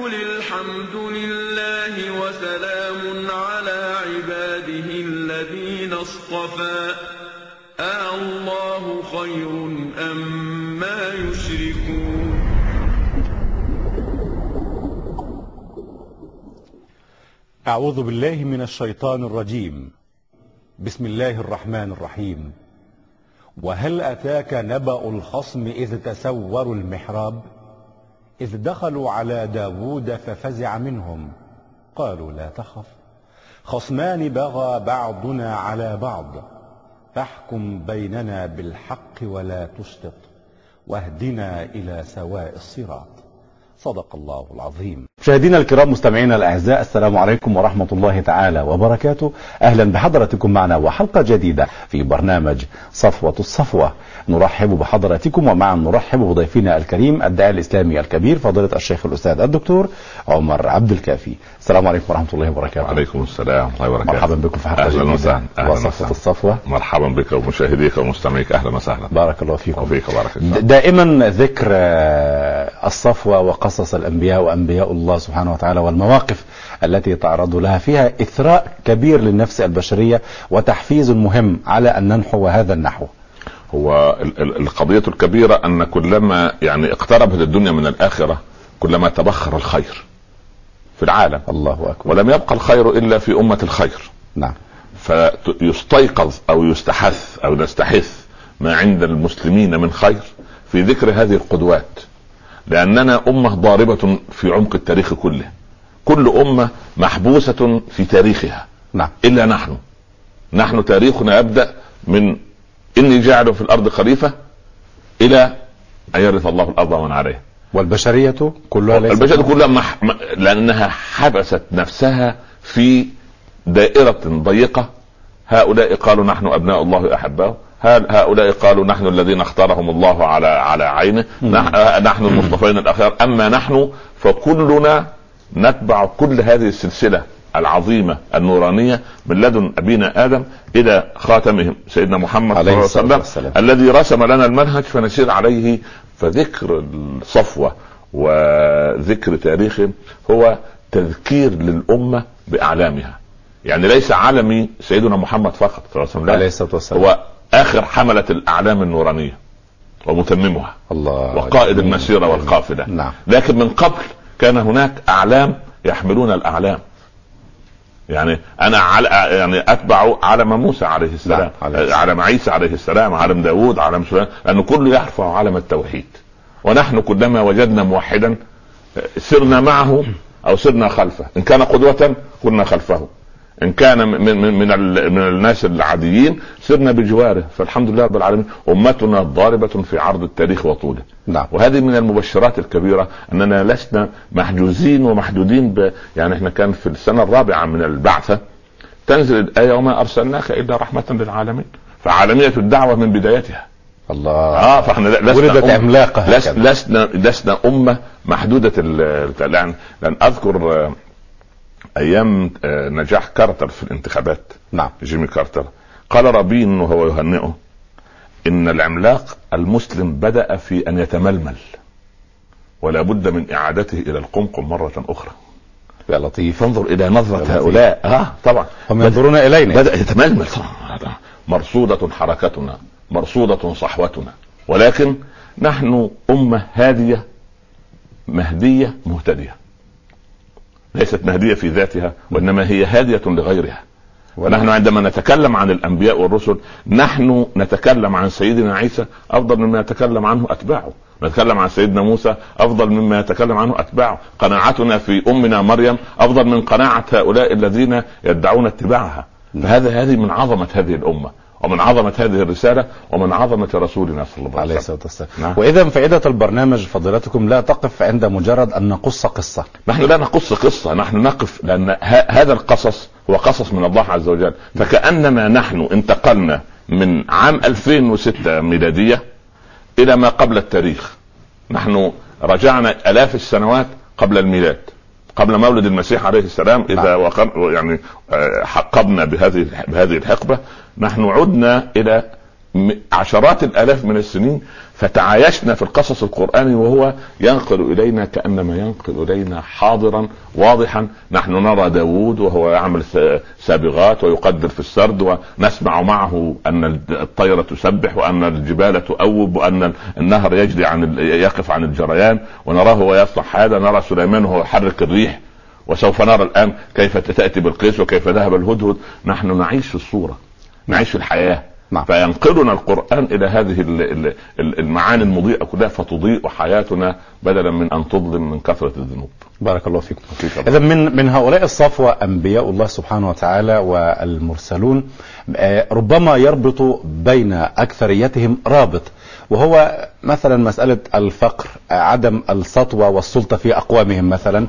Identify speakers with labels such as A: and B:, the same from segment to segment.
A: قل الحمد لله وسلام على عباده الذين اصطفى أَاللَّهُ خَيْرٌ أَمَّا يُشْرِكُونَ
B: أعوذ بالله من الشيطان الرجيم. بسم الله الرحمن الرحيم. وهل أتاك نبأ الخصم إذ تسوروا المحراب؟ إذ دخلوا على داود ففزع منهم. قالوا لا تخف خصمان بغى بعضنا على بعض فاحكم بيننا بالحق ولا تشطط واهدنا إلى سواء الصراط. صدق الله العظيم.
C: مشاهدينا الكرام مستمعينا الأعزاء السلام عليكم ورحمة الله تعالى وبركاته. أهلا بحضراتكم معنا وحلقة جديدة في برنامج صفوة الصفوة. نرحب بحضراتكم ومعا نرحب بضيفنا الكريم الداعي الإسلامي الكبير فضيلة الشيخ الأستاذ الدكتور عمر عبد الكافي. السلام عليكم ورحمة الله وبركاته.
D: وعليكم السلام ورحمة الله وبركاته.
C: مرحبا بكم في
D: حلقة
C: أهلا
D: وسهلا. وسهلا.
C: الصفوة.
D: مرحبا بك ومشاهديك ومستمعيك. أهلا وسهلا.
C: بارك الله فيكم.
D: وفيك بارك الله.
C: دائما ذكر آه، الصفوة وقصص الأنبياء وأنبياء الله سبحانه وتعالى والمواقف التي تعرض لها فيها إثراء كبير للنفس البشرية وتحفيز مهم على أن ننحو هذا النحو.
D: هو ال- ال- القضية الكبيرة أن كلما يعني اقتربت الدنيا من الآخرة كلما تبخر الخير. في العالم.
C: الله أكبر.
D: ولم يبقى الخير إلا في أمة الخير.
C: نعم.
D: فيستيقظ أو يستحث أو نستحث ما عند المسلمين من خير في ذكر هذه القدوات. لأننا أمة ضاربة في عمق التاريخ كله. كل أمة محبوسة في تاريخها.
C: نعم.
D: إلا نحن. نحن تاريخنا يبدأ من إني جاعل في الأرض خليفة إلى أن يرث الله الأرض ومن عليها
C: والبشرية كلها ليست
D: البشر كلها مح... م- لأنها حبست نفسها في دائرة ضيقة. هؤلاء قالوا نحن أبناء الله احباؤه هل- هؤلاء قالوا نحن الذين اختارهم الله على على عينه. نح- نحن المصطفين الأخيار. أما نحن فكلنا نتبع كل هذه السلسلة العظيمة النورانية من لدن أبينا آدم إلى خاتمهم. سيدنا محمد صلى الله عليه وسلم. الذي رسم لنا المنهج فنسير عليه فذكر الصفوة وذكر تاريخهم هو تذكير للأمة بأعلامها يعني ليس علمي سيدنا محمد فقط صلى الله عليه وسلم لا.
C: عليه الصلاة والسلام
D: هو آخر حملة الأعلام النورانية ومتممها
C: الله
D: وقائد. المسيرة والقافلة
C: نعم
D: لكن من قبل كان هناك أعلام يحملون الأعلام يعني أنا على يعني أتبع علم موسى عليه السلام
C: عليه.
D: علم عيسى عليه السلام علم داوود علم سليمان لأنه كله يرفع علم التوحيد. ونحن كلما وجدنا موحدا سرنا معه أو سرنا خلفه. إن كان قدوة كنا خلفه. إن كان من من من, ال- من الناس العاديين سرنا بجواره فالحمد لله رب العالمين. أمتنا ضاربة في عرض التاريخ وطوله
C: نعم.
D: وهذه من المبشرات الكبيرة أننا لسنا محجوزين ومحدودين ب... يعني إحنا كان في السنة الرابعة من البعثة تنزل الآية وما أرسلناك إلا رحمة للعالمين فعالمية الدعوة من بدايتها.
C: الله.
D: آه فإحنا لسنا
C: ولدت
D: لس...
C: هكذا.
D: لسنا لسنا أمة محدودة ال... لأن لأن أذكر أيام آه، نجاح كارتر في الانتخابات.
C: نعم.
D: جيمي كارتر. قال رابين وهو يهنئه إن العملاق المسلم بدأ في أن يتململ ولا بد من إعادته إلى القمقم مرة أخرى.
C: يا لطيف.
D: فانظر إلى
C: نظرة.
D: هؤلاء. آه طبعا.
C: هم ينظرون إلينا.
D: بدأ يتململ. طبعا مرصودة حركتنا مرصودة صحوتنا. ولكن نحن أمة هادية مهدية مهتدية. ليست مهدية في ذاتها وإنما هي هادية لغيرها. ونحن عندما نتكلم عن الأنبياء والرسل نحن نتكلم عن سيدنا عيسى أفضل مما يتكلم عنه أتباعه. نتكلم عن سيدنا موسى أفضل مما يتكلم عنه أتباعه. قناعتنا في أمنا مريم أفضل من قناعة هؤلاء الذين يدعون اتباعها. فهذا هذه من عظمة هذه الأمة. ومن عظمة هذه الرسالة ومن عظمة رسولنا صلى الله
C: عليه
D: وسلم. نعم.
C: وإذا فائدة البرنامج فضيلتكم لا تقف عند مجرد أن نقص قصة.
D: نحن لا نقص قصة نحن نقف لأن ه- هذا القصص هو قصص من الله عز وجل. فكأنما نحن انتقلنا من عام 2006 ميلادية إلى ما قبل التاريخ. نحن رجعنا آلاف السنوات قبل الميلاد. قبل مولد المسيح عليه السلام إذا
C: نعم.
D: وقر يعني آه، حقبنا بهذه بهذه الحقبة. نحن عدنا إلى م- عشرات الآلاف من السنين فتعايشنا في القصص القراني وهو ينقل إلينا كأنما ينقل إلينا حاضرا واضحا. نحن نرى داوود وهو يعمل سابغات ويقدر في السرد ونسمع معه أن الطير تسبح وأن الجبال تؤوب وأن النهر يجري عن يقف عن الجريان. ونراه وهو يصنع هذا نرى سليمان وهو يحرك الريح. وسوف نرى الآن كيف تأتي بالقيس وكيف ذهب الهدهد. نحن نعيش الصورة. نعيش الحياة.
B: نعم.
D: فينقلنا القرآن إلى هذه ال- ال- ال- المعاني المضيئة كلها فتضيء حياتنا بدلا من أن تظلم من كثرة الذنوب.
B: بارك الله فيكم. إذا من من هؤلاء الصفوة أنبياء الله سبحانه وتعالى والمرسلون. آه، ربما يربط بين أكثريتهم رابط وهو مثلا مسألة الفقر آه، عدم السطوة والسلطة في أقوامهم مثلا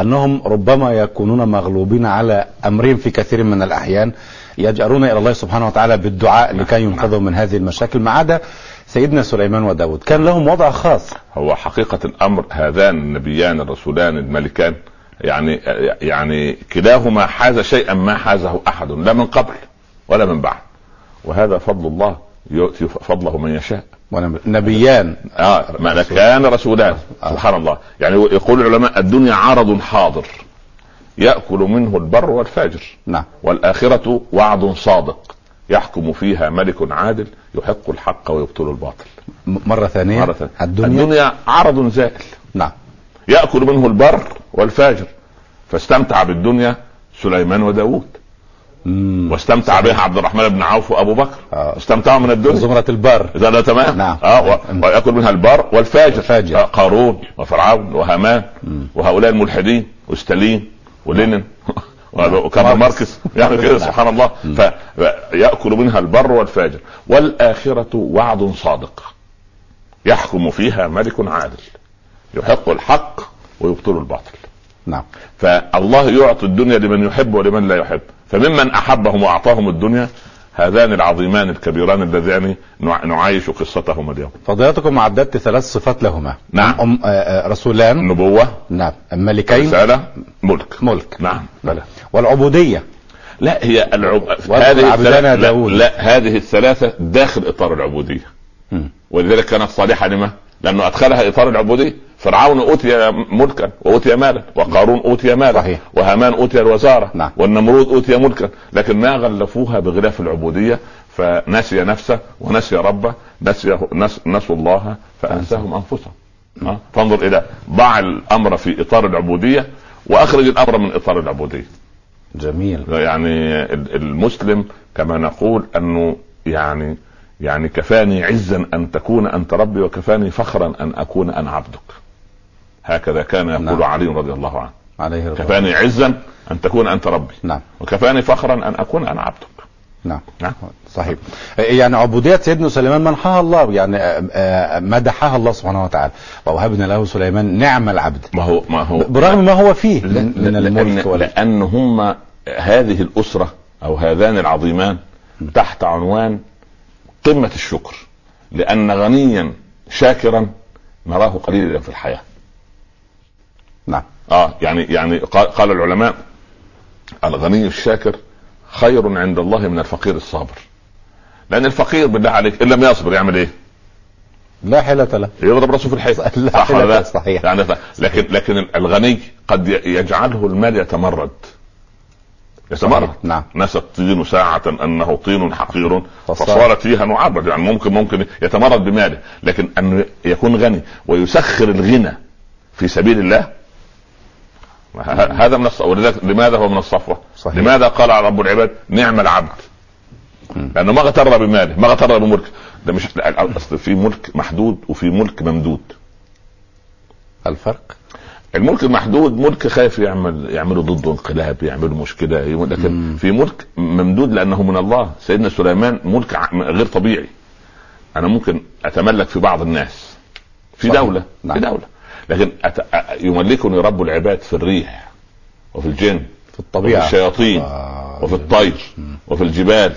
B: أنهم ربما يكونون مغلوبين على أمرهم في كثير من الأحيان. يجأرون إلى الله سبحانه وتعالى بالدعاء لكي ينقذهم من هذه المشاكل ما عدا سيدنا سليمان وداود. كان لهم وضع خاص.
D: هو حقيقة الأمر هذان النبيان الرسولان الملكان يعني يعني كلاهما حاز شيئا ما حازه أحد لا من قبل ولا من بعد. وهذا فضل الله يؤتي فضله من يشاء.
B: نبيان.
D: آه ملكان رسولان سبحان الله. يعني يقول العلماء الدنيا عرض حاضر. يأكل منه البر والفاجر.
B: نعم.
D: والآخرة وعد صادق. يحكم فيها ملك عادل يحق الحق ويبطل الباطل.
B: مرة ثانية.
D: مرة ثانية.
B: الدنيا,
D: الدنيا عرض زائل.
B: نعم.
D: يأكل منه البر والفاجر. فاستمتع بالدنيا سليمان وداود.
B: مم.
D: واستمتع بها عبد الرحمن بن عوف وأبو بكر.
B: آه.
D: استمتعوا من الدنيا.
B: زمرة البر.
D: إذا ده تمام.
B: نعم.
D: آه و... ويأكل منها البر والفاجر.
B: الفاجر.
D: آه قارون وفرعون وهامان وهؤلاء الملحدين وستالين ولينين. وكارل ماركس. يعني كده سبحان الله. فيأكل منها البر والفاجر. والآخرة وعد صادق. يحكم فيها ملك عادل. يحق الحق ويبطل الباطل.
B: نعم.
D: فالله يعطي الدنيا لمن يحب ولمن لا يحب. فممن أحبهم وأعطاهم الدنيا هذان العظيمان الكبيران اللذان نع- نعايش قصتهما اليوم.
B: فضيلتكم عددت ثلاث صفات لهما.
D: نعم.
B: أم آه، رسولان.
D: النبوة
B: نعم. ملكين.
D: رسالة. ملك.
B: ملك.
D: نعم. بلى.
B: والعبودية.
D: لا هي العب...
B: عبدنا
D: الثلاث- لا. لا هذه الثلاثة داخل إطار العبودية.
B: مم.
D: ولذلك كانت صالحة لما؟ لأنه أدخلها إطار العبودية فرعون أوتي ملكا وأوتي مالا وقارون أوتي مالا
B: صحيح.
D: وهامان أوتي الوزارة
B: نعم.
D: والنمرود أوتي ملكا لكن ما غلفوها بغلاف العبودية فنسي نفسه ونسي ربه نسي نس... نسوا الله فأنساهم أنفسهم آه؟ فانظر إلى ضع الأمر في إطار العبودية وأخرج الأمر من إطار العبودية
B: جميل
D: يعني المسلم كما نقول أنه يعني يعني كفاني عزا أن تكون أنت ربي وكفاني فخرا أن أكون أنا عبدك. هكذا كان يقول
B: نعم.
D: علي رضي الله عنه.
B: عليه
D: كفاني عزا أن تكون أنت ربي.
B: نعم.
D: وكفاني فخرا أن أكون أنا عبدك.
B: نعم.
D: نعم.
B: صحيح. يعني عبودية سيدنا سليمان منحها الله يعني مدحها الله سبحانه وتعالى. ووهبنا له سليمان نعم العبد.
D: ما هو ما هو
B: برغم ما هو فيه
D: لا-
B: من, الملك
D: لأن. لأن هم هذه الأسرة أو هذان العظيمان تحت عنوان قمة الشكر لأن غنيا شاكرا نراه قليلا في الحياة
B: نعم
D: آه يعني يعني قال, العلماء الغني الشاكر خير عند الله من الفقير الصابر لأن الفقير بالله عليك إن لم يصبر يعمل إيه؟
B: لا حيلة له
D: يضرب رأسه في الحيط
B: لا
D: صح لا؟
B: صحيح.
D: يعني لكن لكن الغني قد يجعله المال يتمرد يتمرد.
B: نعم.
D: نسى الطين ساعة أنه طين حقير.
B: فصار-
D: فصارت فيها نعبد يعني ممكن ممكن يتمرد بماله. لكن انه يكون غني ويسخر الغنى في سبيل الله هذا من الص... ولذلك لماذا هو من الصفوة؟
B: صحيح.
D: لماذا قال رب العباد نعم العبد؟ لأنه ما اغتر بماله. ما اغتر بملك. ده مش أصل في ملك محدود وفي ملك ممدود.
B: الفرق؟
D: الملك المحدود ملك خايف يعمل يعملوا ضده انقلاب يعملوا مشكلة. لكن
B: مم.
D: في ملك ممدود لأنه من الله. سيدنا سليمان ملك غير طبيعي. أنا ممكن أتملك في بعض الناس. في
B: صحيح.
D: دولة
B: نعم.
D: في دولة. لكن أت... يملكني رب العباد في الريح وفي الجن
B: في الطبيعة.
D: وفي الشياطين
B: آه،
D: وفي الطير وفي الجبال.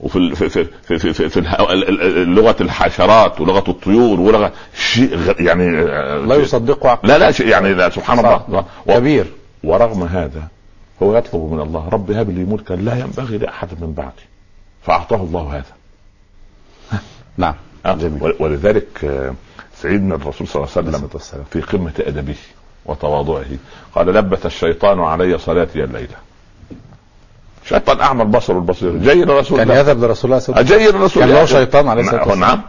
D: وفي في في في في, في, في لغة الحشرات ولغة الطيور ولغة شيء يعني آه،
B: لا يصدقه عقل.
D: لا لا شيء يعني لا سبحان. الله.
B: كبير.
D: ورغم هذا هو يطلب من الله رب هب لي ملكا لا ينبغي لأحد من بعدي. فأعطاه الله هذا.
B: نعم. جميل.
D: ول- ولذلك آه، سيدنا الرسول صلى الله عليه وسلم. في قمة أدبه وتواضعه قال لبث الشيطان علي صلاتي الليلة. شيطان أعمى البصر والبصير جاي لرسول
B: كان يذهب لرسول الله صلى الله عليه
D: جاي للرسول
B: كان له. شيطان عليه الصلاة والسلام.
D: نعم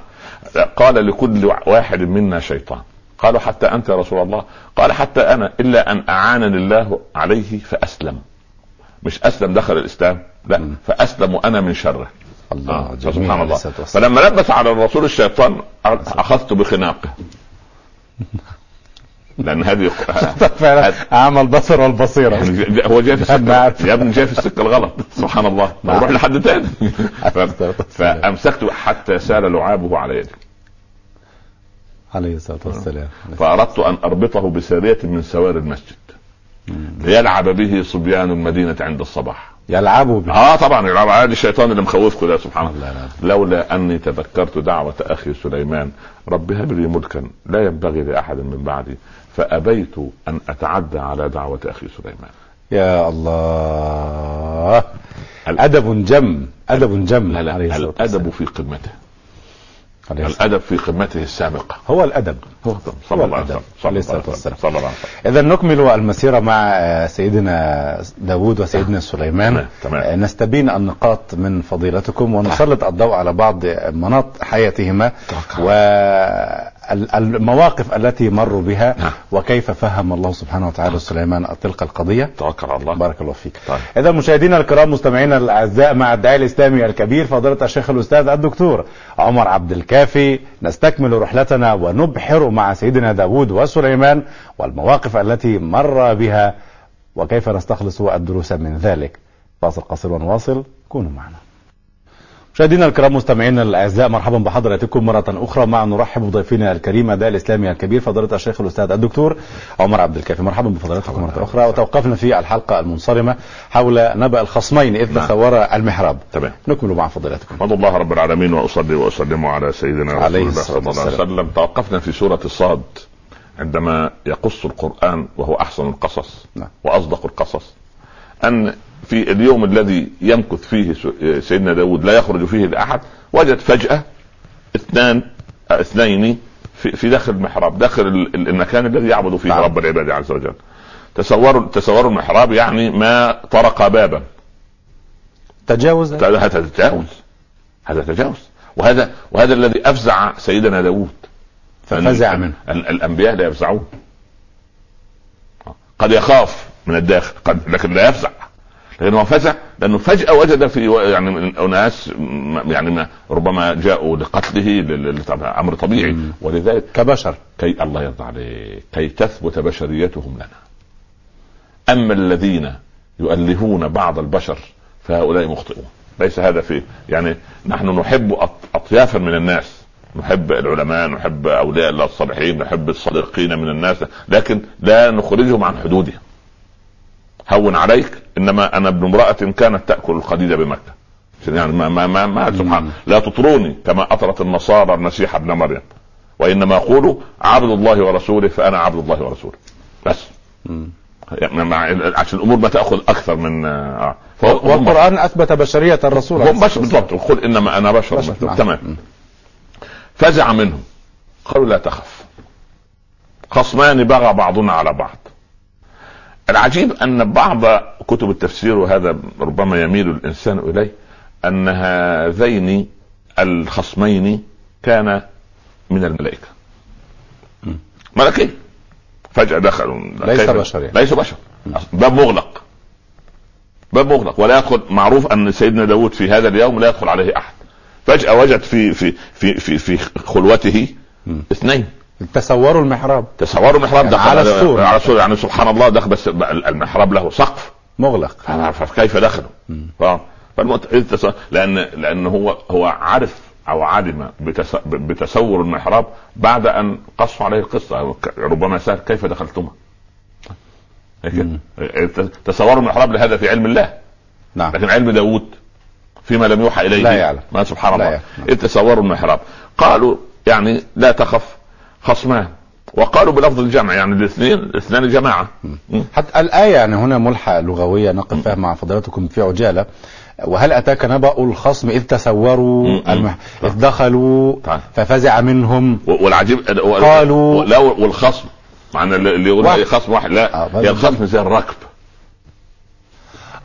D: قال لكل واحد منا شيطان. قالوا حتى أنت يا رسول الله. قال حتى أنا إلا أن أعانني الله عليه فأسلم. مش أسلم دخل الإسلام لا
B: مم.
D: فأسلم أنا من شره.
B: الله
D: آه، سبحان الله. فلما لبس على الرسول الشيطان أخذت بخناقه. لأن هذه
B: فعلا أعمى البصر
D: والبصيرة. هو جاي في السكه. يا ابني جاي في السكة الغلط. سبحان الله.
B: نعم.
D: أروح لحد تاني. فامسكته حتى سال لعابه على يدي.
B: عليه الصلاة والسلام.
D: فأردت أن أربطه بساريه من سوار المسجد. ليلعب به صبيان المدينة عند الصباح.
B: يلعبوا به
D: آه طبعا يلعب عادي. الشيطان اللي مخوفكم ده سبحان
B: الله.
D: الله
B: لا.
D: لولا أني تذكرت دعوة أخي سليمان رب هب لي ملكا لا ينبغي لأحد من بعدي فأبيت أن أتعدى على دعوة أخي سليمان.
B: يا الله.
D: ال-
B: أدب جم. أدب جم
D: لا لا
B: الأدب.
D: في قمته. الأدب في قمته السابقة.
B: هو الأدب.
D: هو صلى الله عليه. وسلم. صلى
B: عليه
D: الله عليه
B: والسلام.
D: وسلم. صلى الله عليه وسلم.
B: إذا نكمل المسيرة مع سيدنا داود وسيدنا سليمان.
D: تمام،.
B: آه، نستبين النقاط من فضيلتكم ونسلط الضوء على بعض مناط حياتهما.
D: توكل.
B: والمواقف التي مروا بها
D: نعم.
B: وكيف فهم الله سبحانه وتعالى سليمان تلك القضية.
D: توكل على الله.
B: بارك الله فيك.
D: طيب.
B: إذا مشاهدينا الكرام مستمعينا الأعزاء مع الداعي الإسلامي الكبير فضيلة الشيخ الأستاذ الدكتور عمر عبد الكافي نستكمل رحلتنا ونبحر مع سيدنا داود وسليمان والمواقف التي مر بها وكيف نستخلص الدروس من ذلك. فاصل قصير ونواصل. كونوا معنا. مشاهدينا الكرام مستمعينا الأعزاء مرحبا بحضراتكم مرة أخرى. مع نرحب بضيفنا الكريم الداعي الإسلامي الكبير فضيلة الشيخ الأستاذ الدكتور عمر عبد الكافي. مرحبا بفضيلتكم مرة أخرى. وتوقفنا في الحلقة المنصرمة حول نبأ الخصمين إذ
D: نعم.
B: تثور المحراب.
D: تمام.
B: نكمل مع فضيلتكم.
D: احمد الله رب العالمين وأصلي وأسلم على سيدنا رسول الله صلى الله عليه. وسلم. توقفنا في سورة الصاد عندما يقص القرآن وهو أحسن القصص
B: نعم.
D: وأصدق القصص. أن في اليوم الذي يمكث فيه سيدنا داود لا يخرج فيه لأحد وجد فجأة اثنان اثنين في, في داخل المحراب داخل ال- ال- المكان الذي يعبد فيه
B: نعم.
D: رب العباد عز وجل. تصوروا تصوروا المحراب يعني ما طرق بابا.
B: تجاوز؟
D: هذا تجاوز. هذا تجاوز. وهذا وهذا الذي أفزع سيدنا داود.
B: ففزع منه.
D: ال- الأنبياء لا يفزعون. قد يخاف من الداخل قد لكن لا يفزع. لأنه فزع لأنه فجأة وجد في يعني أناس يعني ما ربما جاءوا لقتله أمر طبيعي.
B: مم.
D: ولذلك
B: كبشر.
D: كي الله يرضى عليك كي تثبت بشريتهم لنا. أما الذين يؤلهون بعض البشر فهؤلاء مخطئون. ليس هذا في يعني نحن نحب اطيافا من الناس. نحب العلماء نحب أولياء الله الصالحين نحب الصديقين من الناس لكن لا نخرجهم عن حدودهم. هون عليك إنما أنا ابن امرأة كانت تأكل القديد بمكة يعني ما ما ما, ما سبحان لا تطروني كما أطرت النصارى المسيح ابن مريم وإنما قولوا عبد الله ورسوله فأنا عبد الله ورسوله بس
B: مم.
D: يعني مع عشان الأمور ما تأخذ أكثر من آه.
B: والقران أثبت بشرية الرسول
D: هم بس. بالضبط قل إنما أنا بشر,
B: بشر،. نعم.
D: تمام
B: مم.
D: فزع منهم قالوا لا تخف خصمان بغى بعضنا على بعض العجيب أن بعض كتب التفسير وهذا ربما يميل الإنسان إليه أن هذين الخصمين كان من
B: الملائكة.
D: ملكين. فجأة دخلوا.
B: ليس بشر يعني.
D: ليس بشر. باب مغلق. باب مغلق. ولا يدخل معروف أن سيدنا داود في هذا اليوم لا يدخل عليه أحد. فجأة وجد في في في في, في خلوته. اثنين.
B: تصوروا المحراب.
D: تصوروا المحراب دخل
B: على السور.
D: على السور يعني سبحان الله دخل بس المحراب له سقف.
B: مغلق.
D: فكيف دخلوا؟ ف- فالمت... لأن لأن هو هو عرف أو علم بتس... بتسور المحراب بعد أن قصوا عليه القصة. ربما سأل كيف دخلتما؟ تصوروا المحراب لهذا في علم الله.
B: نعم.
D: لكن علم داود فيما لم يوحى إليه.
B: لا يعلم.
D: ما سبحان
B: لا
D: الله.
B: يعلم.
D: إذ تصوروا المحراب. قالوا يعني لا تخف. خصمان وقالوا بلفظ الجمع يعني الاثنين الاثنان جماعة.
B: حتى الآية يعني هنا ملحة لغوية نقف فيها مع فضيلتكم في عجالة وهل أتاك نبأ الخصم إذ تسوروا. المح... إذ دخلوا
D: طيب.
B: ففزع منهم
D: والعجيب
B: قالوا-
D: لا والخصم معنى اللي يقول
B: واحد.
D: خصم واحد لا
B: آه،
D: هي الخصم زي الركب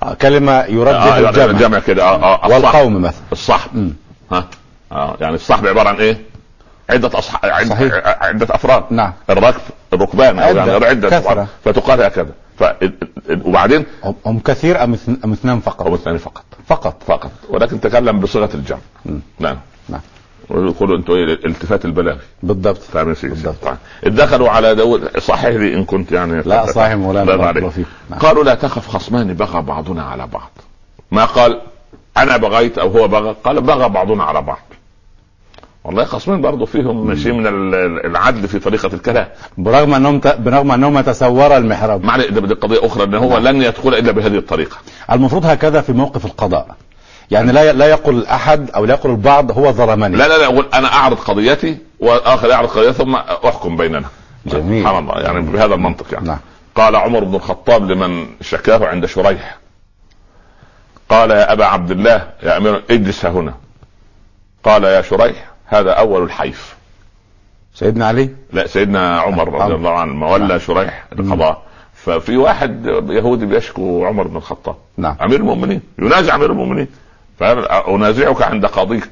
B: آه، كلمة يرد
D: آه، يعني
B: الجمع
D: الجمع كده آه الصحب.
B: والقوم مثلا
D: الصحب. ها آه يعني الصحب عبارة عن إيه؟ عدة أصح... عدة,
B: صحيح.
D: عدة أفراد.
B: نعم.
D: الركب الركبان
B: عدة.
D: يعني عدة. فتقال هكذا. ف... وبعدين؟
B: هم- هم كثير أم أم اثنان فقط؟
D: هو الثاني فقط.
B: فقط.
D: فقط. ولكن تكلم بصيغة الجمع. نعم.
B: نعم.
D: يقولوا أنتوا إيه؟ الالتفات البلاغي.
B: بالضبط.
D: فاهم سيدي
B: بالضبط.
D: طيب. دخلوا على داود. صحح لي إن كنت يعني
B: لا صحيح مولانا. بارك. نعم.
D: قالوا لا تخف خصمان بغى بعضنا على بعض. ما قال؟ أنا بغيت أو هو بغى؟ قال بغى بعضنا على بعض. والله خصمين برضه فيهم شيء من ال- العدل في طريقة الكلام.
B: برغم أنهم ت... برغم أنهم تسورا المحراب.
D: معنى ده قضية أخرى ان هو لن يدخل إلا بهذه الطريقة.
B: المفروض هكذا في موقف القضاء. يعني لا لا يقول أحد أو لا يقول البعض هو ظلمني.
D: لا لا لا أقول أنا أعرض قضيتي وآخر يعرض قضيته ثم أحكم بيننا.
B: جميل.
D: سبحان الله يعني بهذا المنطق يعني.
B: نعم.
D: قال عمر بن الخطاب لمن شكاه عند شريح. قال يا أبا عبد الله يا أمير اجلس هنا. قال يا شريح هذا أول الحيف.
B: سيدنا علي؟
D: لا سيدنا عمر رضي. الله عنه ما ولى شريح القضاء. ففي واحد يهودي بيشكو عمر بن الخطاب.
B: نعم.
D: أمير المؤمنين ينازع أمير المؤمنين. فانازعك عند قاضيك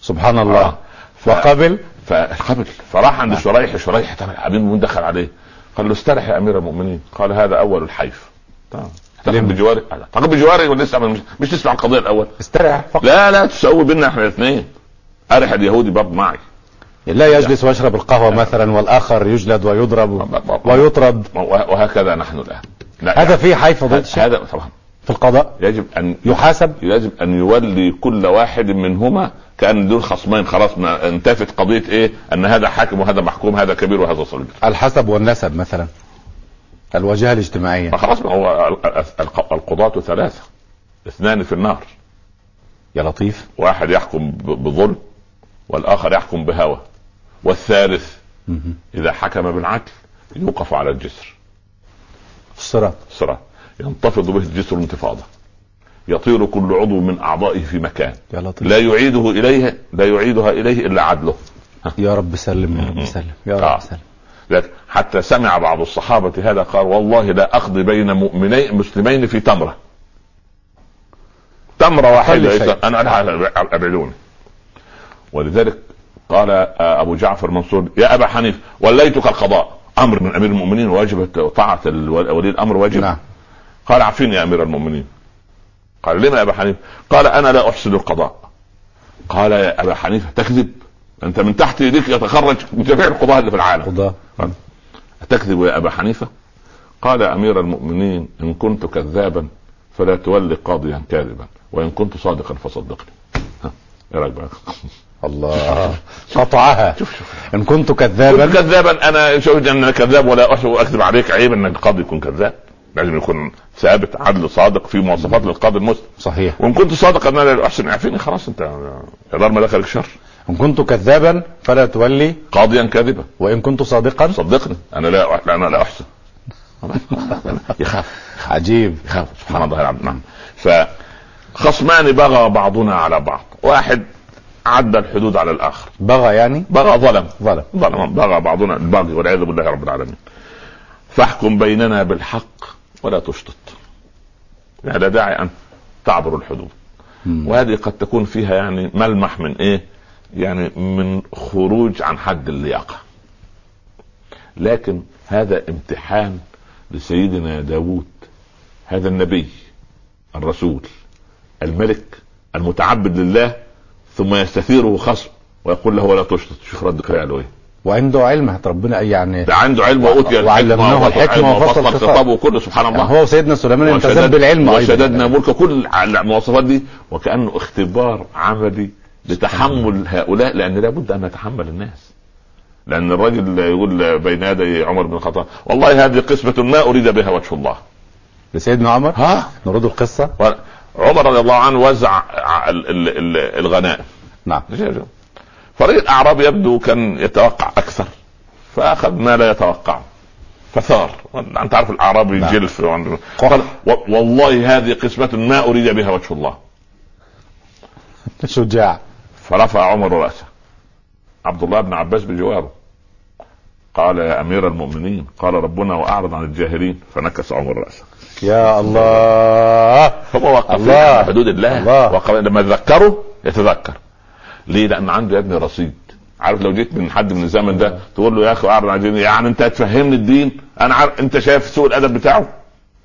B: سبحان الله.
D: آه. ف-
B: وقبل؟
D: فقبل فراح عند شريح شريح طبعا امير المؤمنين دخل عليه. قال له استرح يا أمير المؤمنين. قال هذا أول الحيف. تمام
B: لم.
D: بجواري تاخذ بجواري ولا لسه مش, مش تسمع القضية الأول.
B: استريح فقط.
D: لا لا تسوي بينا إحنا الاثنين. أرح اليهودي برضه معي.
B: لا يجلس ويشرب القهوة مثلا والآخر يجلد ويضرب ويطرد.
D: وه- وهكذا نحن الآن. لا
B: هذا فيه حيف ضد
D: هذا-
B: شيء
D: هذا طبعا.
B: في القضاء؟
D: يجب أن
B: يحاسب؟
D: يجب أن يولي كل واحد منهما كأن دول خصمين. خلاص ما انتفت قضية إيه؟ أن هذا حاكم وهذا محكوم هذا كبير وهذا صغير.
B: الحسب والنسب مثلا. الواجهة الاجتماعية.
D: ما هو ال- ال- الق- القضاة ثلاثة. اثنان في النار.
B: يا لطيف.
D: واحد يحكم بظلم. والآخر يحكم بهوى. والثالث. إذا حكم بالعدل يوقف على الجسر.
B: الصراط.
D: الصراط. ينتفض به الجسر انتفاضة. يطير كل عضو من أعضائه في مكان.
B: يا لطيف.
D: لا يعيده إليه لا يعيدها إليه إلا عدله.
B: يا رب سلم يا رب سلم يا
D: آه.
B: رب سلم.
D: لكن حتى سمع بعض الصحابة هذا قال والله لا أقضي بين مؤمنين مسلمين في تمرة. تمرة واحدة أنا أبعدوني ولذلك قال آه، أبو جعفر منصور يا أبا حنيف وليتك القضاء. أمر من أمير المؤمنين واجب الو- ولي الأمر واجب.
B: نعم.
D: قال عفيني يا أمير المؤمنين. قال لما يا أبا حنيف قال أنا لا أحسن القضاء. قال يا أبا حنيفة تكذب. أنت من تحت يديك يتخرج من جميع القضاة اللي في العالم.
B: قضاء
D: أتكذب يا أبا حنيفة؟ قال يا أمير المؤمنين إن كنت كذابا فلا تولي قاضيا كاذبا وإن كنت صادقا فصدقني. ها، إيه رأيك بقى؟
B: الله. قطعها.
D: شوف شوف.
B: إن كنت
D: كنت
B: كذابا
D: كذابا أنا شفت أن أنا كذاب ولا أكذب عليك عيب أن القاضي يكون كذاب. لازم يكون ثابت عدل صادق في مواصفات للقاضي المسلم.
B: صحيح.
D: وإن كنت صادقا أنا لا أحسن. اعفيني خلاص أنت يا دار ما دخلك شر.
B: إن كنت كذابا فلا تولي
D: قاضيا كاذبا.
B: وإن كنت صادقا.
D: صدقني. أنا لا لا أنا لا أحسن. يخاف.
B: عجيب.
D: يخاف. سبحان الله العظيم نعم. فخصمان بغى بعضنا على بعض. واحد عدى الحدود على الآخر.
B: بغى يعني؟
D: بغى. ظلم.
B: ظلم.
D: ظلم. بغى بعضنا. الباغي والعياذ بالله رب العالمين. فاحكم بيننا بالحق ولا تشطط يعني لا داعي أن تعبر الحدود.
B: مم.
D: وهذه قد تكون فيها يعني ملمح من إيه؟ يعني من خروج عن حد اللياقة. لكن هذا امتحان لسيدنا داود هذا النبي الرسول الملك المتعبد لله ثم يستثيره خصم ويقول له ولا تشطط شوف رد فعله إيه
B: وعنده علم ربنا يعني
D: ده عنده علم وأوتي
B: وعلمناه الحكمة وفصل الخطاب.
D: خطابه كله سبحان الله.
B: يعني هو سيدنا سليمان
D: وشدد-
B: بالعلم أيضا.
D: وشددنا ملك كل المواصفات دي وكأنه اختبار عملي لتحمل هؤلاء لأن لابد أن نتحمل الناس. لأن الرجل يقول بين يدي عمر بن الخطاب والله هذه قسمة ما أريد بها وجه الله.
B: لسيدنا عمر؟
D: ها؟
B: نرد القصة؟
D: عمر رضي الله عنه وزع ال- ال- ال- الغنائم.
B: نعم.
D: فريق الأعراب يبدو كان يتوقع أكثر. فأخذ ما لا يتوقع فثار. أنت عارف الاعرابي
B: نعم.
D: جلف وعنده- قال والله هذه قسمة ما أريد بها وجه الله.
B: شجاع.
D: فرفع عمر رأسه. عبد الله بن عباس بجواره. قال يا أمير المؤمنين قال ربنا وأعرض عن الجاهلين فنكس عمر رأسه.
B: يا الله.
D: وقف
B: الله.
D: على حدود الله,
B: الله.
D: لما تذكره يتذكر. ليه؟ لأن عنده يا ابني رصيد. عارف لو جيت من حد من الزمن ده تقول له يا أخي أعرض عن الدين يعني أنت هتفهمني الدين؟ أنا عارف أنت شايف سوء الأدب بتاعه؟